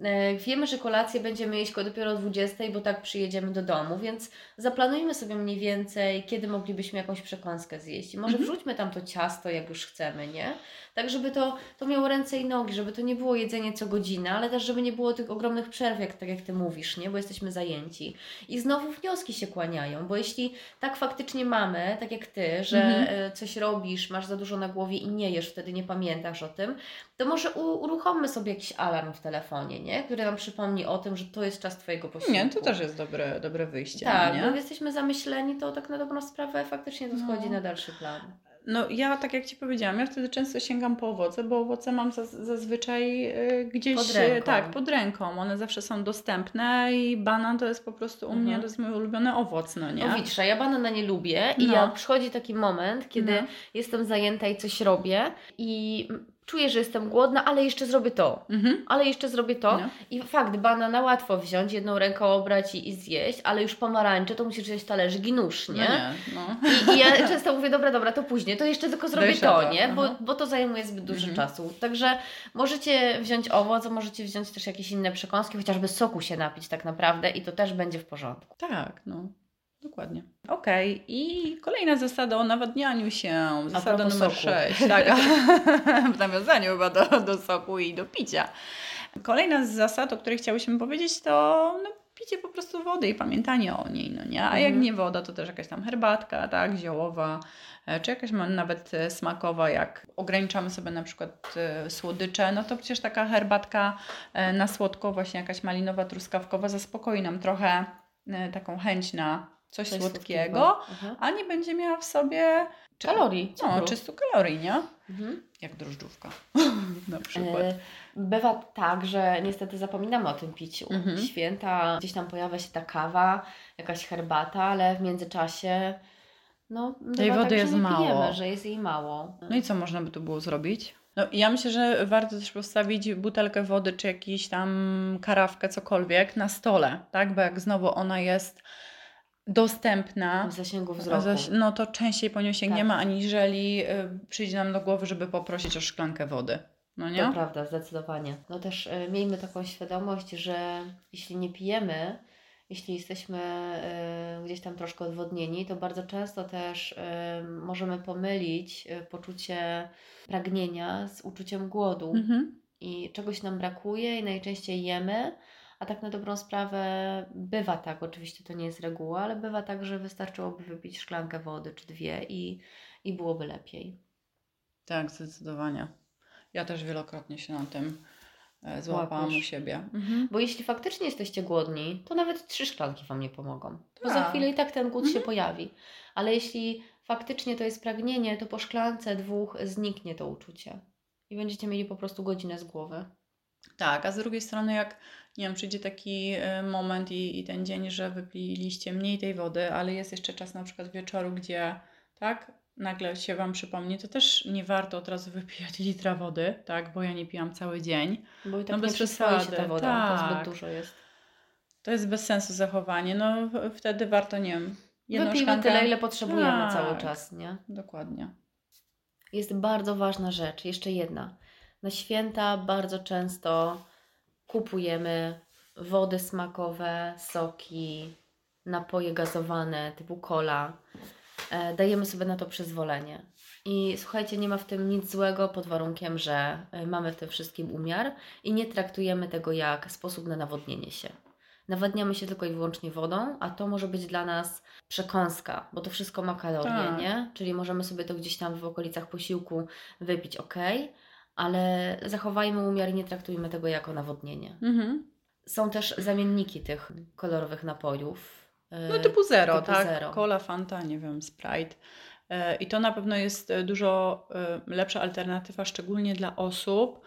E, Wiemy, że kolację będziemy jeść dopiero o 20, bo tak przyjedziemy do domu, więc zaplanujmy sobie mniej więcej, kiedy moglibyśmy jakąś przekąskę zjeść. I może Mhm. wrzućmy tam to ciasto, jak już chcemy, nie? Tak, żeby to, to miało ręce i nogi, żeby to nie było jedzenie co godzinę, ale też, żeby nie było tych ogromnych przerw, jak, tak jak Ty mówisz, nie? Bo jesteśmy zajęci. I znowu wnioski się kłaniają, bo jeśli tak faktycznie mamy, tak jak Ty, że Mhm. e, coś robisz, masz za dużo na głowie i nie jesz, wtedy nie pamiętasz o tym, to może uruchommy sobie jakiś alarm w telefonie, nie? Który nam przypomni o tym, że to jest czas Twojego posiłku. Nie, to też jest dobre, dobre wyjście. Tak, no bo nie? jak jesteśmy zamyśleni, to tak na dobrą sprawę faktycznie to No. schodzi na dalszy plan. No ja, tak jak Ci powiedziałam, ja wtedy często sięgam po owoce, bo owoce mam zaz- zazwyczaj y, gdzieś... Pod y, ręką. Tak, pod ręką. One zawsze są dostępne i banan to jest po prostu u mnie, Mhm. to jest mój ulubiony owoc, no nie? No widzisz, ja banana nie lubię i No. jak przychodzi taki moment, kiedy No. jestem zajęta i coś robię i czuję, że jestem głodna, ale jeszcze zrobię to, Mhm. ale jeszcze zrobię to. No. I fakt, banana łatwo wziąć, jedną ręką obrać i, i zjeść, ale już pomarańcze to musisz wziąć talerzyk i nóż, No nie? nie, no. I, I ja często mówię, dobra, dobra, to później, to jeszcze tylko zrobię to, nie? Bo, bo to zajmuje zbyt dużo Mhm. czasu. Także możecie wziąć owoc, możecie wziąć też jakieś inne przekąski, chociażby soku się napić tak naprawdę i to też będzie w porządku. Tak, no. Dokładnie. Okej, i kolejna zasada o nawadnianiu się. Zasada numer soku. 6. Tak, w nawiązaniu chyba do, do soku i do picia. Kolejna z zasad, o której chciałyśmy powiedzieć, to no, picie po prostu wody i pamiętanie o niej, no nie? A jak Mhm. nie woda, to też jakaś tam herbatka, tak, ziołowa, e, czy jakaś nawet e, smakowa, jak ograniczamy sobie na przykład e, słodycze, no to przecież taka herbatka na słodko, właśnie jakaś malinowa, truskawkowa zaspokoi nam trochę taką chęć na coś, Coś słodkiego, Mhm. a nie będzie miała w sobie Kalorii. No, cukru. 300 kalorii, nie? Mhm. Jak drożdżówka na przykład. E, Bywa tak, że niestety zapominamy o tym piciu. Mhm. Święta, gdzieś tam pojawia się ta kawa, jakaś herbata, ale w międzyczasie no, Tej bywa wody tak, jest mało. pijemy, że jest jej mało. No i co można by tu było zrobić? No, ja myślę, że warto też postawić butelkę wody, czy jakiś tam karawkę, cokolwiek na stole, tak? Bo jak znowu ona jest dostępna, W zasięgu wzroku. no to częściej po nią sięgniemy, Tak. aniżeli y, przyjdzie nam do głowy, żeby poprosić o szklankę wody. No nie? To prawda, zdecydowanie. No też y, miejmy taką świadomość, że jeśli nie pijemy, jeśli jesteśmy y, gdzieś tam troszkę odwodnieni, to bardzo często też y, możemy pomylić y, poczucie pragnienia z uczuciem głodu. Mhm. I czegoś nam brakuje i najczęściej jemy, a tak na dobrą sprawę bywa tak, oczywiście to nie jest reguła, ale bywa tak, że wystarczyłoby wypić szklankę wody czy dwie i, i byłoby lepiej. Tak, zdecydowanie. Ja też wielokrotnie się na tym e, złapałam Łapiesz. u siebie. Mhm. Bo jeśli faktycznie jesteście głodni, to nawet trzy szklanki Wam nie pomogą. Bo za Tak. chwilę i tak ten głód się Mhm. pojawi. Ale jeśli faktycznie to jest pragnienie, to po szklance dwóch zniknie to uczucie. I będziecie mieli po prostu godzinę z głowy. Tak, a z drugiej strony, jak nie wiem, przyjdzie taki e, moment i, i ten dzień, że wypiliście mniej tej wody, ale jest jeszcze czas na przykład wieczoru, gdzie tak, nagle się Wam przypomni, to też nie warto od razu wypijać litra wody, tak, bo ja nie pijam cały dzień. Bo i tak No bez przyswoi się ta przesady, woda, to zbyt tak. dużo jest. To jest bez sensu zachowanie. No wtedy warto, nie wiem, jedną Wypijmy szklankę. tyle, ile potrzebujemy Tak. cały czas, nie? Dokładnie. Jest bardzo ważna rzecz, jeszcze jedna. Na święta bardzo często kupujemy wody smakowe, soki, napoje gazowane typu cola. E, dajemy sobie na to przyzwolenie. I słuchajcie, nie ma w tym nic złego pod warunkiem, że e, mamy w tym wszystkim umiar i nie traktujemy tego jak sposób na nawodnienie się. Nawadniamy się tylko i wyłącznie wodą, a to może być dla nas przekąska, bo to wszystko ma kalorie, Tak. nie? Czyli możemy sobie to gdzieś tam w okolicach posiłku wypić, ok, ale zachowajmy umiar i nie traktujmy tego jako nawodnienie. Mhm. Są też zamienniki tych kolorowych napojów. e, No typu zero, typu tak? zero. Cola, Fanta, nie wiem, Sprite. E, I to na pewno jest e, dużo lepsza alternatywa, szczególnie dla osób,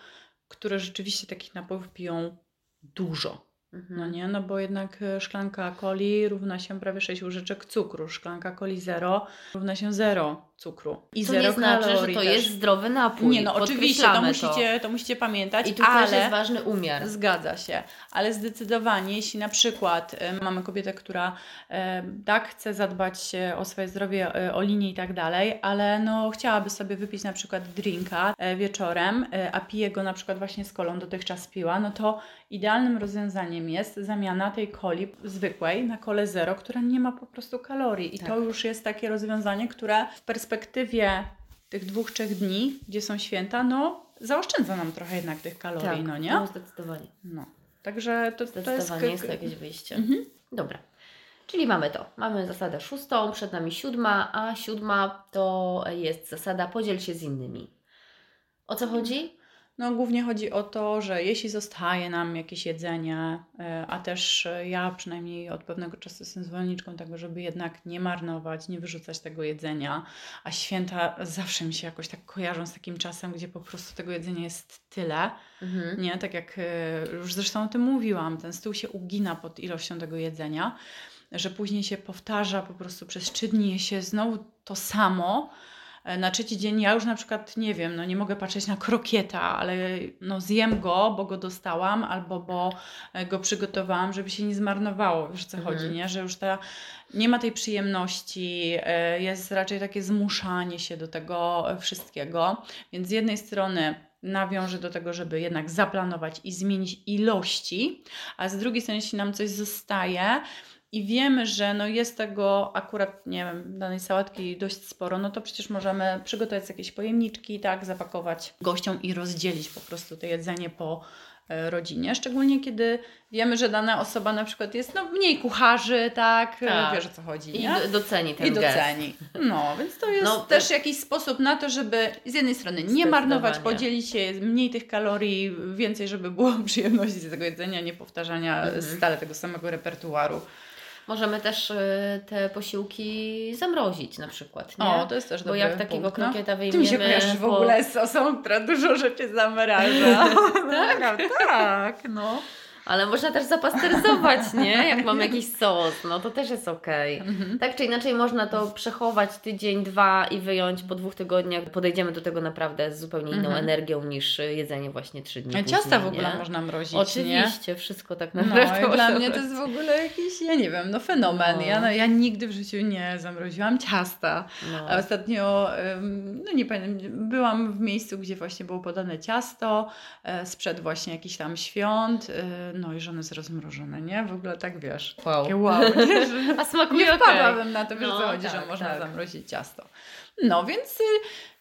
które rzeczywiście takich napojów piją dużo. Mhm. No nie, no bo jednak e, szklanka coli równa się prawie 6 łyżeczek cukru, szklanka coli zero równa się zero cukru. I To zero nie znaczy, że kalorii to też. jest zdrowy napój. Nie, no oczywiście, to musicie, to musicie pamiętać, I tu ale... też jest ważny umiar. Zgadza się, ale zdecydowanie, jeśli na przykład e, mamy kobietę, która e, tak chce zadbać o swoje zdrowie, o linię i tak dalej, ale no chciałaby sobie wypić na przykład drinka wieczorem, a pije go na przykład właśnie z kolą, dotychczas piła, no to idealnym rozwiązaniem jest zamiana tej coli zwykłej na kolę zero, która nie ma po prostu kalorii. I Tak. to już jest takie rozwiązanie, które w perspektywie tych dwóch, trzech dni, gdzie są święta, no zaoszczędza nam trochę jednak tych kalorii, tak, no nie? No, zdecydowanie. No, także to, to jest... Jest to jakieś wyjście. Mhm. Dobra. Czyli mamy to. Mamy zasadę szóstą, przed nami siódma, a siódma to jest zasada podziel się z innymi. O co chodzi? No głównie chodzi o to, że jeśli zostaje nam jakieś jedzenie, e, a też e, ja przynajmniej od pewnego czasu jestem zwolenniczką tego, żeby jednak nie marnować, nie wyrzucać tego jedzenia, a święta zawsze mi się jakoś tak kojarzą z takim czasem, gdzie po prostu tego jedzenia jest tyle, Mhm. nie? Tak jak e, już zresztą o tym mówiłam, ten stół się ugina pod ilością tego jedzenia, że później się powtarza po prostu przez trzy dni je się znowu to samo. Na trzeci dzień ja już na przykład nie wiem, no nie mogę patrzeć na krokieta, ale no zjem go, bo go dostałam, albo bo e, go przygotowałam, żeby się nie zmarnowało. Wiesz o co Mhm. chodzi, nie? Że już ta, nie ma tej przyjemności, e, jest raczej takie zmuszanie się do tego e, wszystkiego. Więc z jednej strony nawiążę do tego, żeby jednak zaplanować i zmienić ilości, a z drugiej strony, jeśli nam coś zostaje i wiemy, że no jest tego akurat, nie wiem, danej sałatki dość sporo, no to przecież możemy przygotować jakieś pojemniczki, tak, zapakować gościom i rozdzielić po prostu to jedzenie po e, rodzinie, szczególnie kiedy wiemy, że dana osoba na przykład jest no, mniej kucharzy, tak, Tak. wiesz o co chodzi, I nie? do- doceni ten I gest. doceni. No, więc to jest No, też to- jakiś sposób na to, żeby z jednej strony nie marnować, podzielić się, mniej tych kalorii, więcej, żeby było przyjemności z tego jedzenia, nie powtarzania Mhm. stale tego samego repertuaru. Możemy też y, te posiłki zamrozić na przykład, nie? O, to jest też Bo jak takiego punkt, no. krokieta Ty mi wyjmiemy się kojarzysz w ogóle z osobą, która dużo rzeczy zamraża. tak? tak, no. Ale można też zapasteryzować, nie? Jak mamy jakiś sos, no to też jest okej. Mhm. Tak czy inaczej można to przechować tydzień, dwa i wyjąć po dwóch tygodniach. Podejdziemy do tego naprawdę z zupełnie inną Mhm. energią niż jedzenie właśnie trzy dni później, Ciasta w ogóle nie? można mrozić, nie? Oczywiście, wszystko tak No naprawdę i dla mnie to jest w ogóle jakiś, ja nie wiem, no fenomen. No. Ja, no, ja nigdy w życiu nie zamroziłam ciasta. No. A ostatnio, no nie pamiętam, byłam w miejscu, gdzie właśnie było podane ciasto e, sprzed właśnie jakichś tam świąt, e, no i że jest rozmrożone, nie? W ogóle tak wiesz. Wow. Takie wow, nie? Że A smakuje nie wpadłabym na to, wiesz No, co chodzi, tak, że można tak. zamrozić ciasto. No więc y,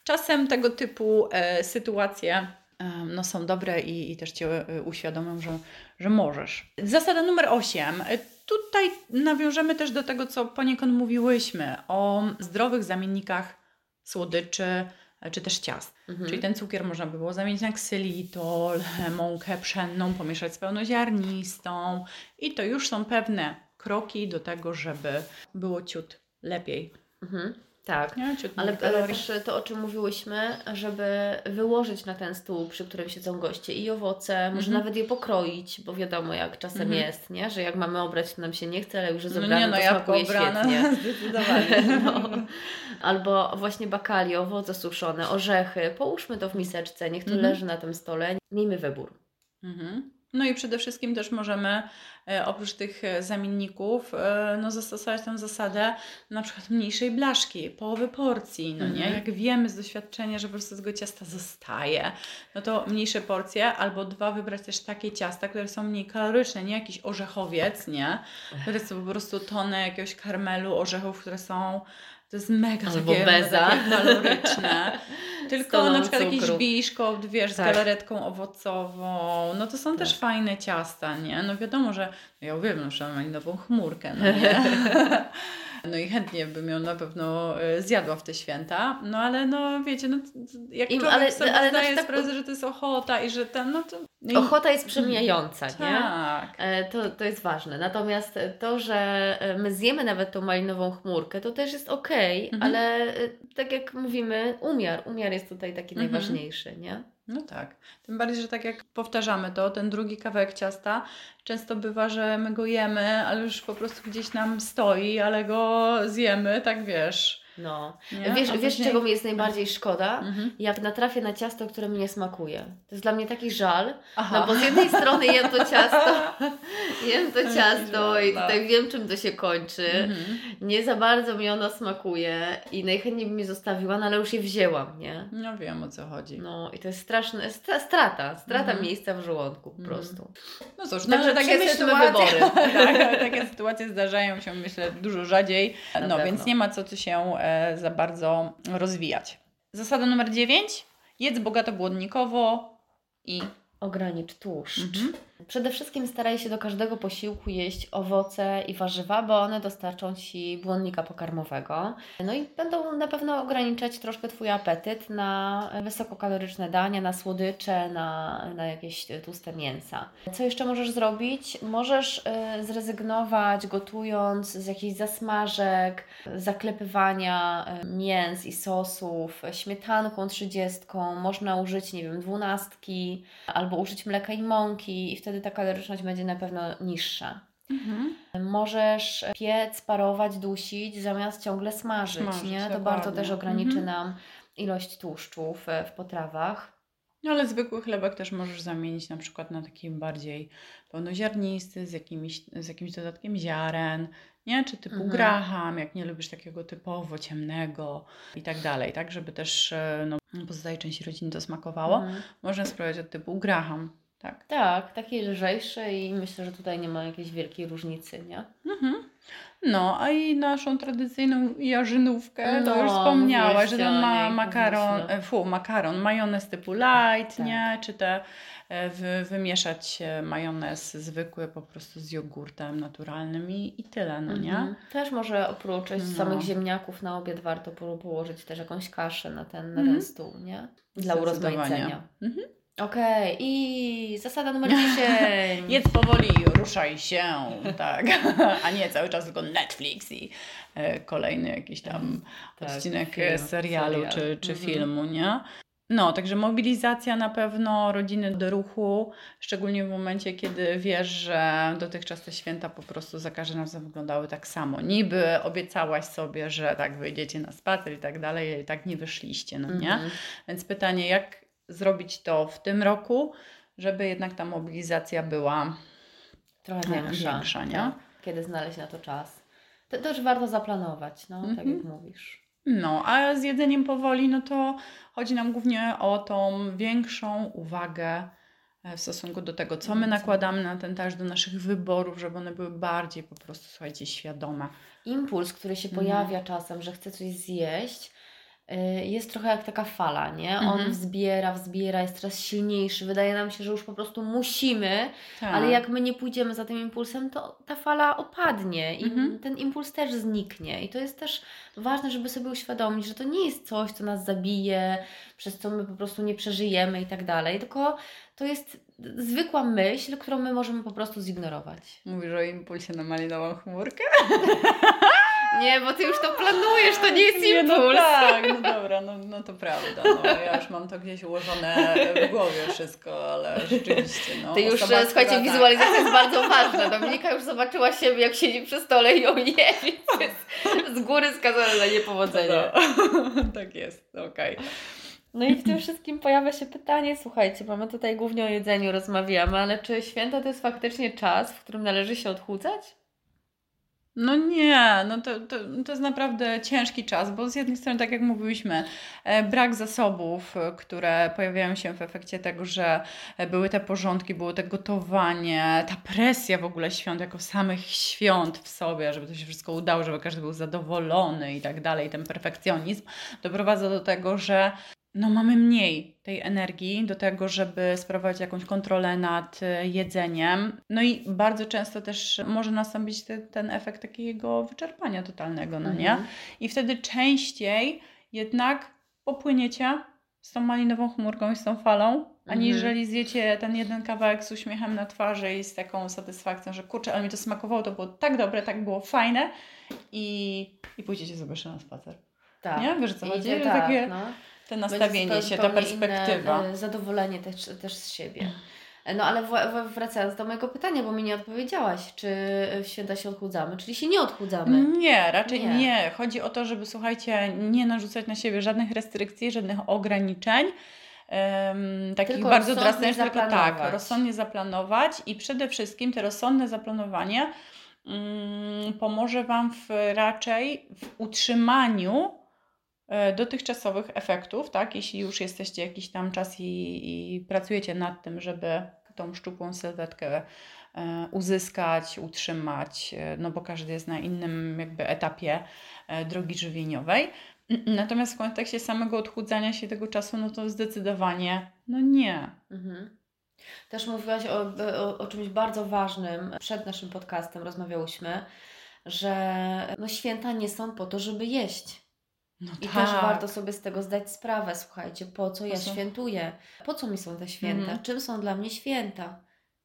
czasem tego typu e, sytuacje e, no, są dobre i, i też Cię e, uświadomią, że, że możesz. Zasada numer 8. Tutaj nawiążemy też do tego, co poniekąd mówiłyśmy o zdrowych zamiennikach słodyczy, czy też ciast. Mhm. Czyli ten cukier można by było zamienić na ksylitol, mąkę pszenną, pomieszać z pełnoziarnistą i to już są pewne kroki do tego, żeby było ciut lepiej. Mhm. Tak. Nie? Ale kalorii. też to, o czym mówiłyśmy, żeby wyłożyć na ten stół, przy którym siedzą goście i owoce, może Mhm. nawet je pokroić, bo wiadomo jak czasem Mhm. jest, nie? Że jak mamy obrać, to nam się nie chce, ale już jest No obrane, nie, no to jabłko smakuje obrane, świetnie. zdecydowanie. No. Albo właśnie bakali, owoce suszone, orzechy. Połóżmy to w miseczce, niech to Mhm. leży na tym stole. Miejmy wybór. Mhm. No i przede wszystkim też możemy e, oprócz tych e, zamienników e, no, zastosować tą zasadę na przykład mniejszej blaszki, połowy porcji, no nie? Mhm. Jak wiemy z doświadczenia, że po prostu tego ciasta zostaje, no to mniejsze porcje albo dwa wybrać też takie ciasta, które są mniej kaloryczne, nie jakiś orzechowiec, nie? Które są po prostu tonę jakiegoś karmelu, orzechów, które są to jest mega Albo takie, beza. takie kaloryczne. Tylko na przykład jakiś cukru. biszkopt, wiesz, z Tak. galaretką owocową. No to są też Tak. fajne ciasta, nie? No wiadomo, że no ja uwielbiam że mam nową chmurkę, no nie? No i chętnie bym ją na pewno e, zjadła w te święta, no ale no wiecie, no jak Im- człowiek ale- sobie ale zdaje też tak- sprawę, że to jest ochota i że ten, no to... no i- Ochota jest przemijająca, nie? Tak. E, To, to jest ważne. Natomiast to, że e, my zjemy nawet tą malinową chmurkę, to też jest okej, Mhm. ale tak jak mówimy, umiar. Umiar jest tutaj taki Mhm. najważniejszy, nie? No tak. Tym bardziej, że tak jak powtarzamy to, ten drugi kawałek ciasta, często bywa, że my go jemy, ale już po prostu gdzieś nam stoi, ale go zjemy, tak wiesz. No. Nie? Wiesz, wiesz czego mi jest najbardziej szkoda? Mhm. Jak natrafię na ciasto, które mi nie smakuje. To jest dla mnie taki żal, Aha. no bo z jednej strony jem to ciasto, jem to ciasto i tak. tutaj wiem, czym to się kończy. Mhm. Nie za bardzo mi ono smakuje i najchętniej bym je zostawiła, no ale już je wzięłam, nie? No wiem o co chodzi. No, No i to jest straszne, stra- strata, strata Mhm. miejsca w żołądku po Mhm. prostu. no cóż, Także no, takie sytuacje, wybory. tak, takie sytuacje zdarzają się myślę dużo rzadziej, no więc nie ma co tu się e, za bardzo rozwijać. Zasada numer 9. Jedz bogato błonnikowo i... Ogranicz tłuszcz. Mhm. Przede wszystkim staraj się do każdego posiłku jeść owoce i warzywa, bo one dostarczą Ci błonnika pokarmowego. No i będą na pewno ograniczać troszkę Twój apetyt na wysokokaloryczne dania, na słodycze, na, na jakieś tłuste mięsa. Co jeszcze możesz zrobić? Możesz y, zrezygnować gotując z jakichś zasmażek, zaklepywania y, mięs i sosów, śmietanką trzydziestką. Można użyć, nie wiem, dwunastki albo użyć mleka i mąki i wtedy ta kaloryczność będzie na pewno niższa. Mhm. Możesz piec, parować, dusić zamiast ciągle smażyć, Smażyć, nie? To dokładnie. bardzo też ograniczy Mhm. nam ilość tłuszczów e, w potrawach. No ale zwykły chlebek też możesz zamienić na przykład na taki bardziej pełnoziarnisty, z, jakimiś, z jakimś dodatkiem ziaren, nie? Czy typu Mhm. graham, jak nie lubisz takiego typowo ciemnego i tak dalej, tak? Żeby też e, no, pozostałej części rodziny to smakowało. Mhm. Można spróbować od typu graham, tak? Tak, takie lżejsze i myślę, że tutaj nie ma jakiejś wielkiej różnicy, nie? Mhm. No, a i naszą tradycyjną jarzynówkę, to No, już wspomniałaś, że o ma niej, makaron, e, fu, makaron, majonez typu light, Tak. nie? Czy te e, wy, wymieszać e, majonez zwykły po prostu z jogurtem naturalnym i, i tyle, no nie? Mhm. Też może oprócz No. samych ziemniaków na obiad warto po- położyć też jakąś kaszę na ten, na Mhm. ten stół, nie? Dla urozmaicenia. Mhm. Okej, i zasada numer 10. Jedz powoli, ruszaj się, tak. A nie cały czas tylko Netflix i e, kolejny jakiś tam Tak, odcinek film, e, serialu serial. czy, czy Mhm. filmu, nie? No, także mobilizacja na pewno rodziny do ruchu, szczególnie w momencie, kiedy wiesz, że dotychczas te święta po prostu za każdym razem wyglądały tak samo. Niby obiecałaś sobie, że tak wyjdziecie na spacer i tak dalej, i tak nie wyszliście, no nie? Mhm. Więc pytanie, jak zrobić to w tym roku, żeby jednak ta mobilizacja była Trochę Tak, większa. większa, nie? Tak, kiedy znaleźć na to czas. To też warto zaplanować, no, tak Mhm. jak mówisz. No, a z jedzeniem powoli, no to chodzi nam głównie o tą większą uwagę e, w stosunku do tego, co my nakładamy na ten talerz, do naszych wyborów, żeby one były bardziej po prostu, słuchajcie, świadome. Impuls, który się Mhm. pojawia czasem, że chcę coś zjeść, jest trochę jak taka fala, nie? On Mhm. wzbiera, wzbiera, jest coraz silniejszy. Wydaje nam się, że już po prostu musimy, Tak. ale jak my nie pójdziemy za tym impulsem, to ta fala opadnie i Mhm. ten impuls też zniknie. I to jest też ważne, żeby sobie uświadomić, że to nie jest coś, co nas zabije, przez co my po prostu nie przeżyjemy i tak dalej, tylko to jest zwykła myśl, którą my możemy po prostu zignorować. Mówisz o impulsie na malinową chmurkę? Nie, bo ty już to planujesz, to nie jest Nie, impuls. No tak, no dobra, no, no to prawda. No, ja już mam to gdzieś ułożone w głowie wszystko, ale rzeczywiście. No, Ty już, osoba, słuchajcie, która tak- wizualizacja jest bardzo ważna. Dominika już zobaczyła siebie, jak siedzi przy stole i ją je, więc jest z góry skazana na niepowodzenie. No, tak jest, okej. No i w tym wszystkim pojawia się pytanie, słuchajcie, mamy tutaj głównie o jedzeniu rozmawiamy, ale czy święta to jest faktycznie czas, w którym należy się odchudzać? No nie, no to, to, to jest naprawdę ciężki czas, bo z jednej strony, tak jak mówiłyśmy, e, brak zasobów, e, które pojawiają się w efekcie tego, że e, były te porządki, było te gotowanie, ta presja w ogóle świąt, jako samych świąt w sobie, żeby to się wszystko udało, żeby każdy był zadowolony i tak dalej, ten perfekcjonizm doprowadza do tego, że no mamy mniej tej energii do tego, żeby sprawować jakąś kontrolę nad e, jedzeniem. No i bardzo często też może nastąpić te, ten efekt takiego wyczerpania totalnego, no nie? Mhm. I wtedy częściej jednak popłyniecie z tą malinową chmurką i z tą falą, aniżeli zjecie ten jeden kawałek z uśmiechem na twarzy i z taką satysfakcją, że kurczę, ale mi to smakowało, to było tak dobre, tak było fajne i, i pójdziecie sobie jeszcze na spacer. Tak. Nie? Wiesz, co chodzi? tak, takie- no. Te nastawienie to się, ta perspektywa. Inne, e, zadowolenie też, też z siebie. No ale wracając do mojego pytania, bo mi nie odpowiedziałaś, czy w święta się odchudzamy, czyli się nie odchudzamy. Nie, raczej Nie. nie. Chodzi o to, żeby słuchajcie, nie narzucać na siebie żadnych restrykcji, żadnych ograniczeń. em, takich Tylko bardzo drastycznych, tylko tak, rozsądnie zaplanować i przede wszystkim te rozsądne zaplanowanie mm, pomoże Wam w, raczej w utrzymaniu dotychczasowych efektów, tak? Jeśli już jesteście jakiś tam czas i, i pracujecie nad tym, żeby tą szczupłą sylwetkę e, uzyskać, utrzymać, e, no bo każdy jest na innym jakby etapie e, drogi żywieniowej. Natomiast w kontekście samego odchudzania się tego czasu, no to zdecydowanie no nie. Mhm. Też mówiłaś o, o, o czymś bardzo ważnym. Przed naszym podcastem rozmawiałyśmy, że no, święta nie są po to, żeby jeść. No I tak. też warto sobie z tego zdać sprawę. Słuchajcie, po co ja Po świętuję? Po co mi są te święta? Mhm. Czym są dla mnie święta?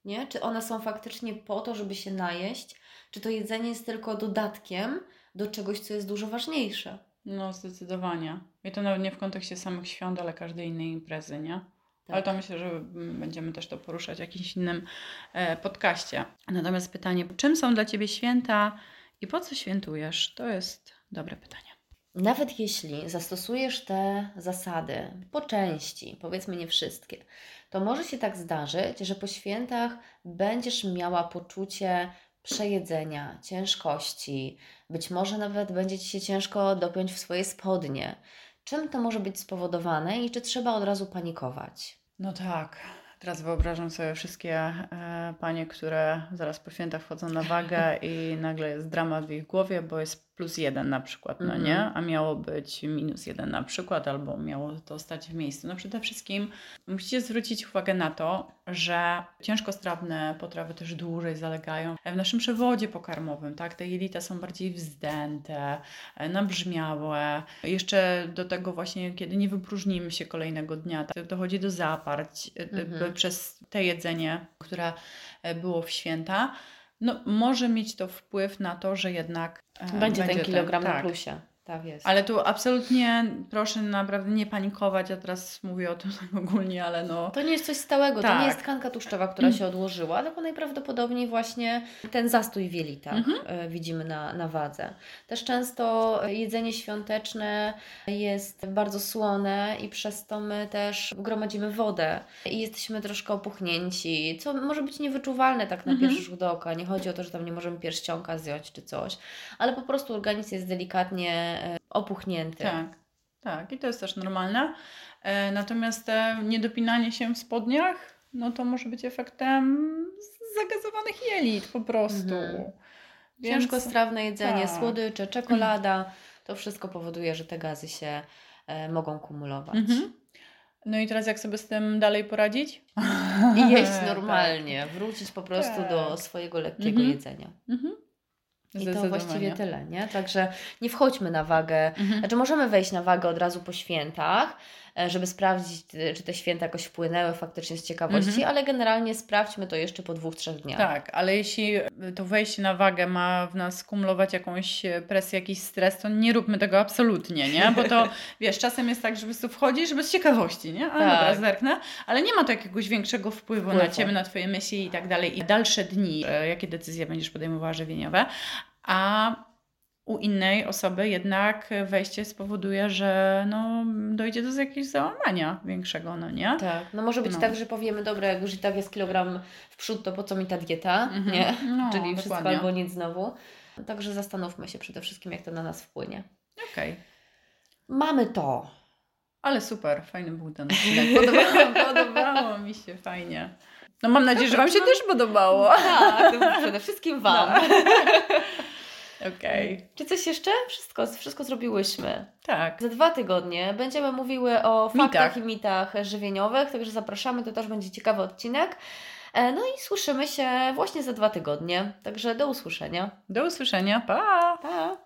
Nie? Czy one są faktycznie po to, żeby się najeść? Czy to jedzenie jest tylko dodatkiem do czegoś, co jest dużo ważniejsze? No zdecydowanie. I to nawet nie w kontekście samych świąt, ale każdej innej imprezy, nie? Tak. Ale to myślę, że mm, będziemy też to poruszać w jakimś innym e, podcaście. Natomiast pytanie, czym są dla Ciebie święta i po co świętujesz? To jest dobre pytanie. Nawet jeśli zastosujesz te zasady po części, powiedzmy nie wszystkie, to może się tak zdarzyć, że po świętach będziesz miała poczucie przejedzenia, ciężkości, być może nawet będzie Ci się ciężko dopiąć w swoje spodnie. Czym to może być spowodowane i czy trzeba od razu panikować? No tak. Teraz wyobrażam sobie wszystkie e, panie, które zaraz po świętach wchodzą na wagę i nagle jest dramat w ich głowie, bo jest plus jeden na przykład, no Mhm. nie? A miało być minus jeden na przykład, albo miało to stać w miejscu. No przede wszystkim musicie zwrócić uwagę na to, że ciężkostrawne potrawy też dłużej zalegają w naszym przewodzie pokarmowym, tak? Te jelita są bardziej wzdęte, e, nabrzmiałe. Jeszcze do tego właśnie, kiedy nie wypróżnimy się kolejnego dnia, tak, dochodzi do zaparć e, e, Mhm. przez te jedzenie, które było w święta. No, może mieć to wpływ na to, że jednak e, Będzie, ten kilogram na tak. plusie. Tak jest. Ale tu absolutnie proszę naprawdę nie panikować. Ja teraz mówię o tym tak ogólnie, ale no. To nie jest coś stałego, to Tak. nie jest tkanka tłuszczowa, która się odłożyła, tylko najprawdopodobniej właśnie ten zastój w jelitach Mhm. e, widzimy na, na wadze. Też często jedzenie świąteczne jest bardzo słone i przez to my też gromadzimy wodę i jesteśmy troszkę opuchnięci, co może być niewyczuwalne tak na Mhm. pierwszy rzut oka. Nie chodzi o to, że tam nie możemy pierścionka zjąć czy coś, ale po prostu organizm jest delikatnie opuchnięty. Tak, tak. I to jest też normalne. E, natomiast e, niedopinanie się w spodniach, no to może być efektem zagazowanych jelit po prostu. Mhm. Więc- Ciężkostrawne jedzenie, tak. słodycze, czekolada, to wszystko powoduje, że te gazy się e, mogą kumulować. Mhm. No i teraz jak sobie z tym dalej poradzić? I jeść Tak. normalnie, wrócić po prostu do Tak. swojego lekkiego Mhm. jedzenia. Mhm. I to właściwie tyle, nie? Także nie wchodźmy na wagę. Mhm. Znaczy możemy wejść na wagę od razu po świętach, żeby sprawdzić, y, czy te święta jakoś wpłynęły faktycznie z ciekawości, Mhm. ale generalnie sprawdźmy to jeszcze po dwóch, trzech dniach. Tak, ale jeśli to wejście na wagę ma w nas kumulować jakąś presję, jakiś stres, to nie róbmy tego absolutnie, nie? Bo to, wiesz, czasem jest tak, że po prostu wchodzisz bez ciekawości, nie? A Tak. dobra, zerknę, ale nie ma to jakiegoś większego wpływu na Wpływu. Ciebie, na Twoje myśli i tak dalej. I dalsze dni, e, jakie decyzje będziesz podejmowała żywieniowe, a u innej osoby jednak wejście spowoduje, że no, dojdzie do jakiegoś załamania większego, no nie? Tak, no może być No. tak, że powiemy, dobra, jak już i tak jest kilogram w przód, to po co mi ta dieta, Mhm. nie? No, Czyli wszystko dokładnie. albo nic znowu. Także zastanówmy się przede wszystkim, jak to na nas wpłynie. Okej. Mamy to. Ale super, fajny był ten odcinek. Podobało, podobało mi się, fajnie. No mam nadzieję, że Wam się też podobało. Tak, przede wszystkim Wam. Okej. Czy coś jeszcze? Wszystko, wszystko zrobiłyśmy. Tak. Za dwa tygodnie będziemy mówiły o faktach Mitach. i mitach żywieniowych, także zapraszamy, to też będzie ciekawy odcinek. E, No i słyszymy się właśnie za dwa tygodnie. Także do usłyszenia. Do usłyszenia. Pa! Pa!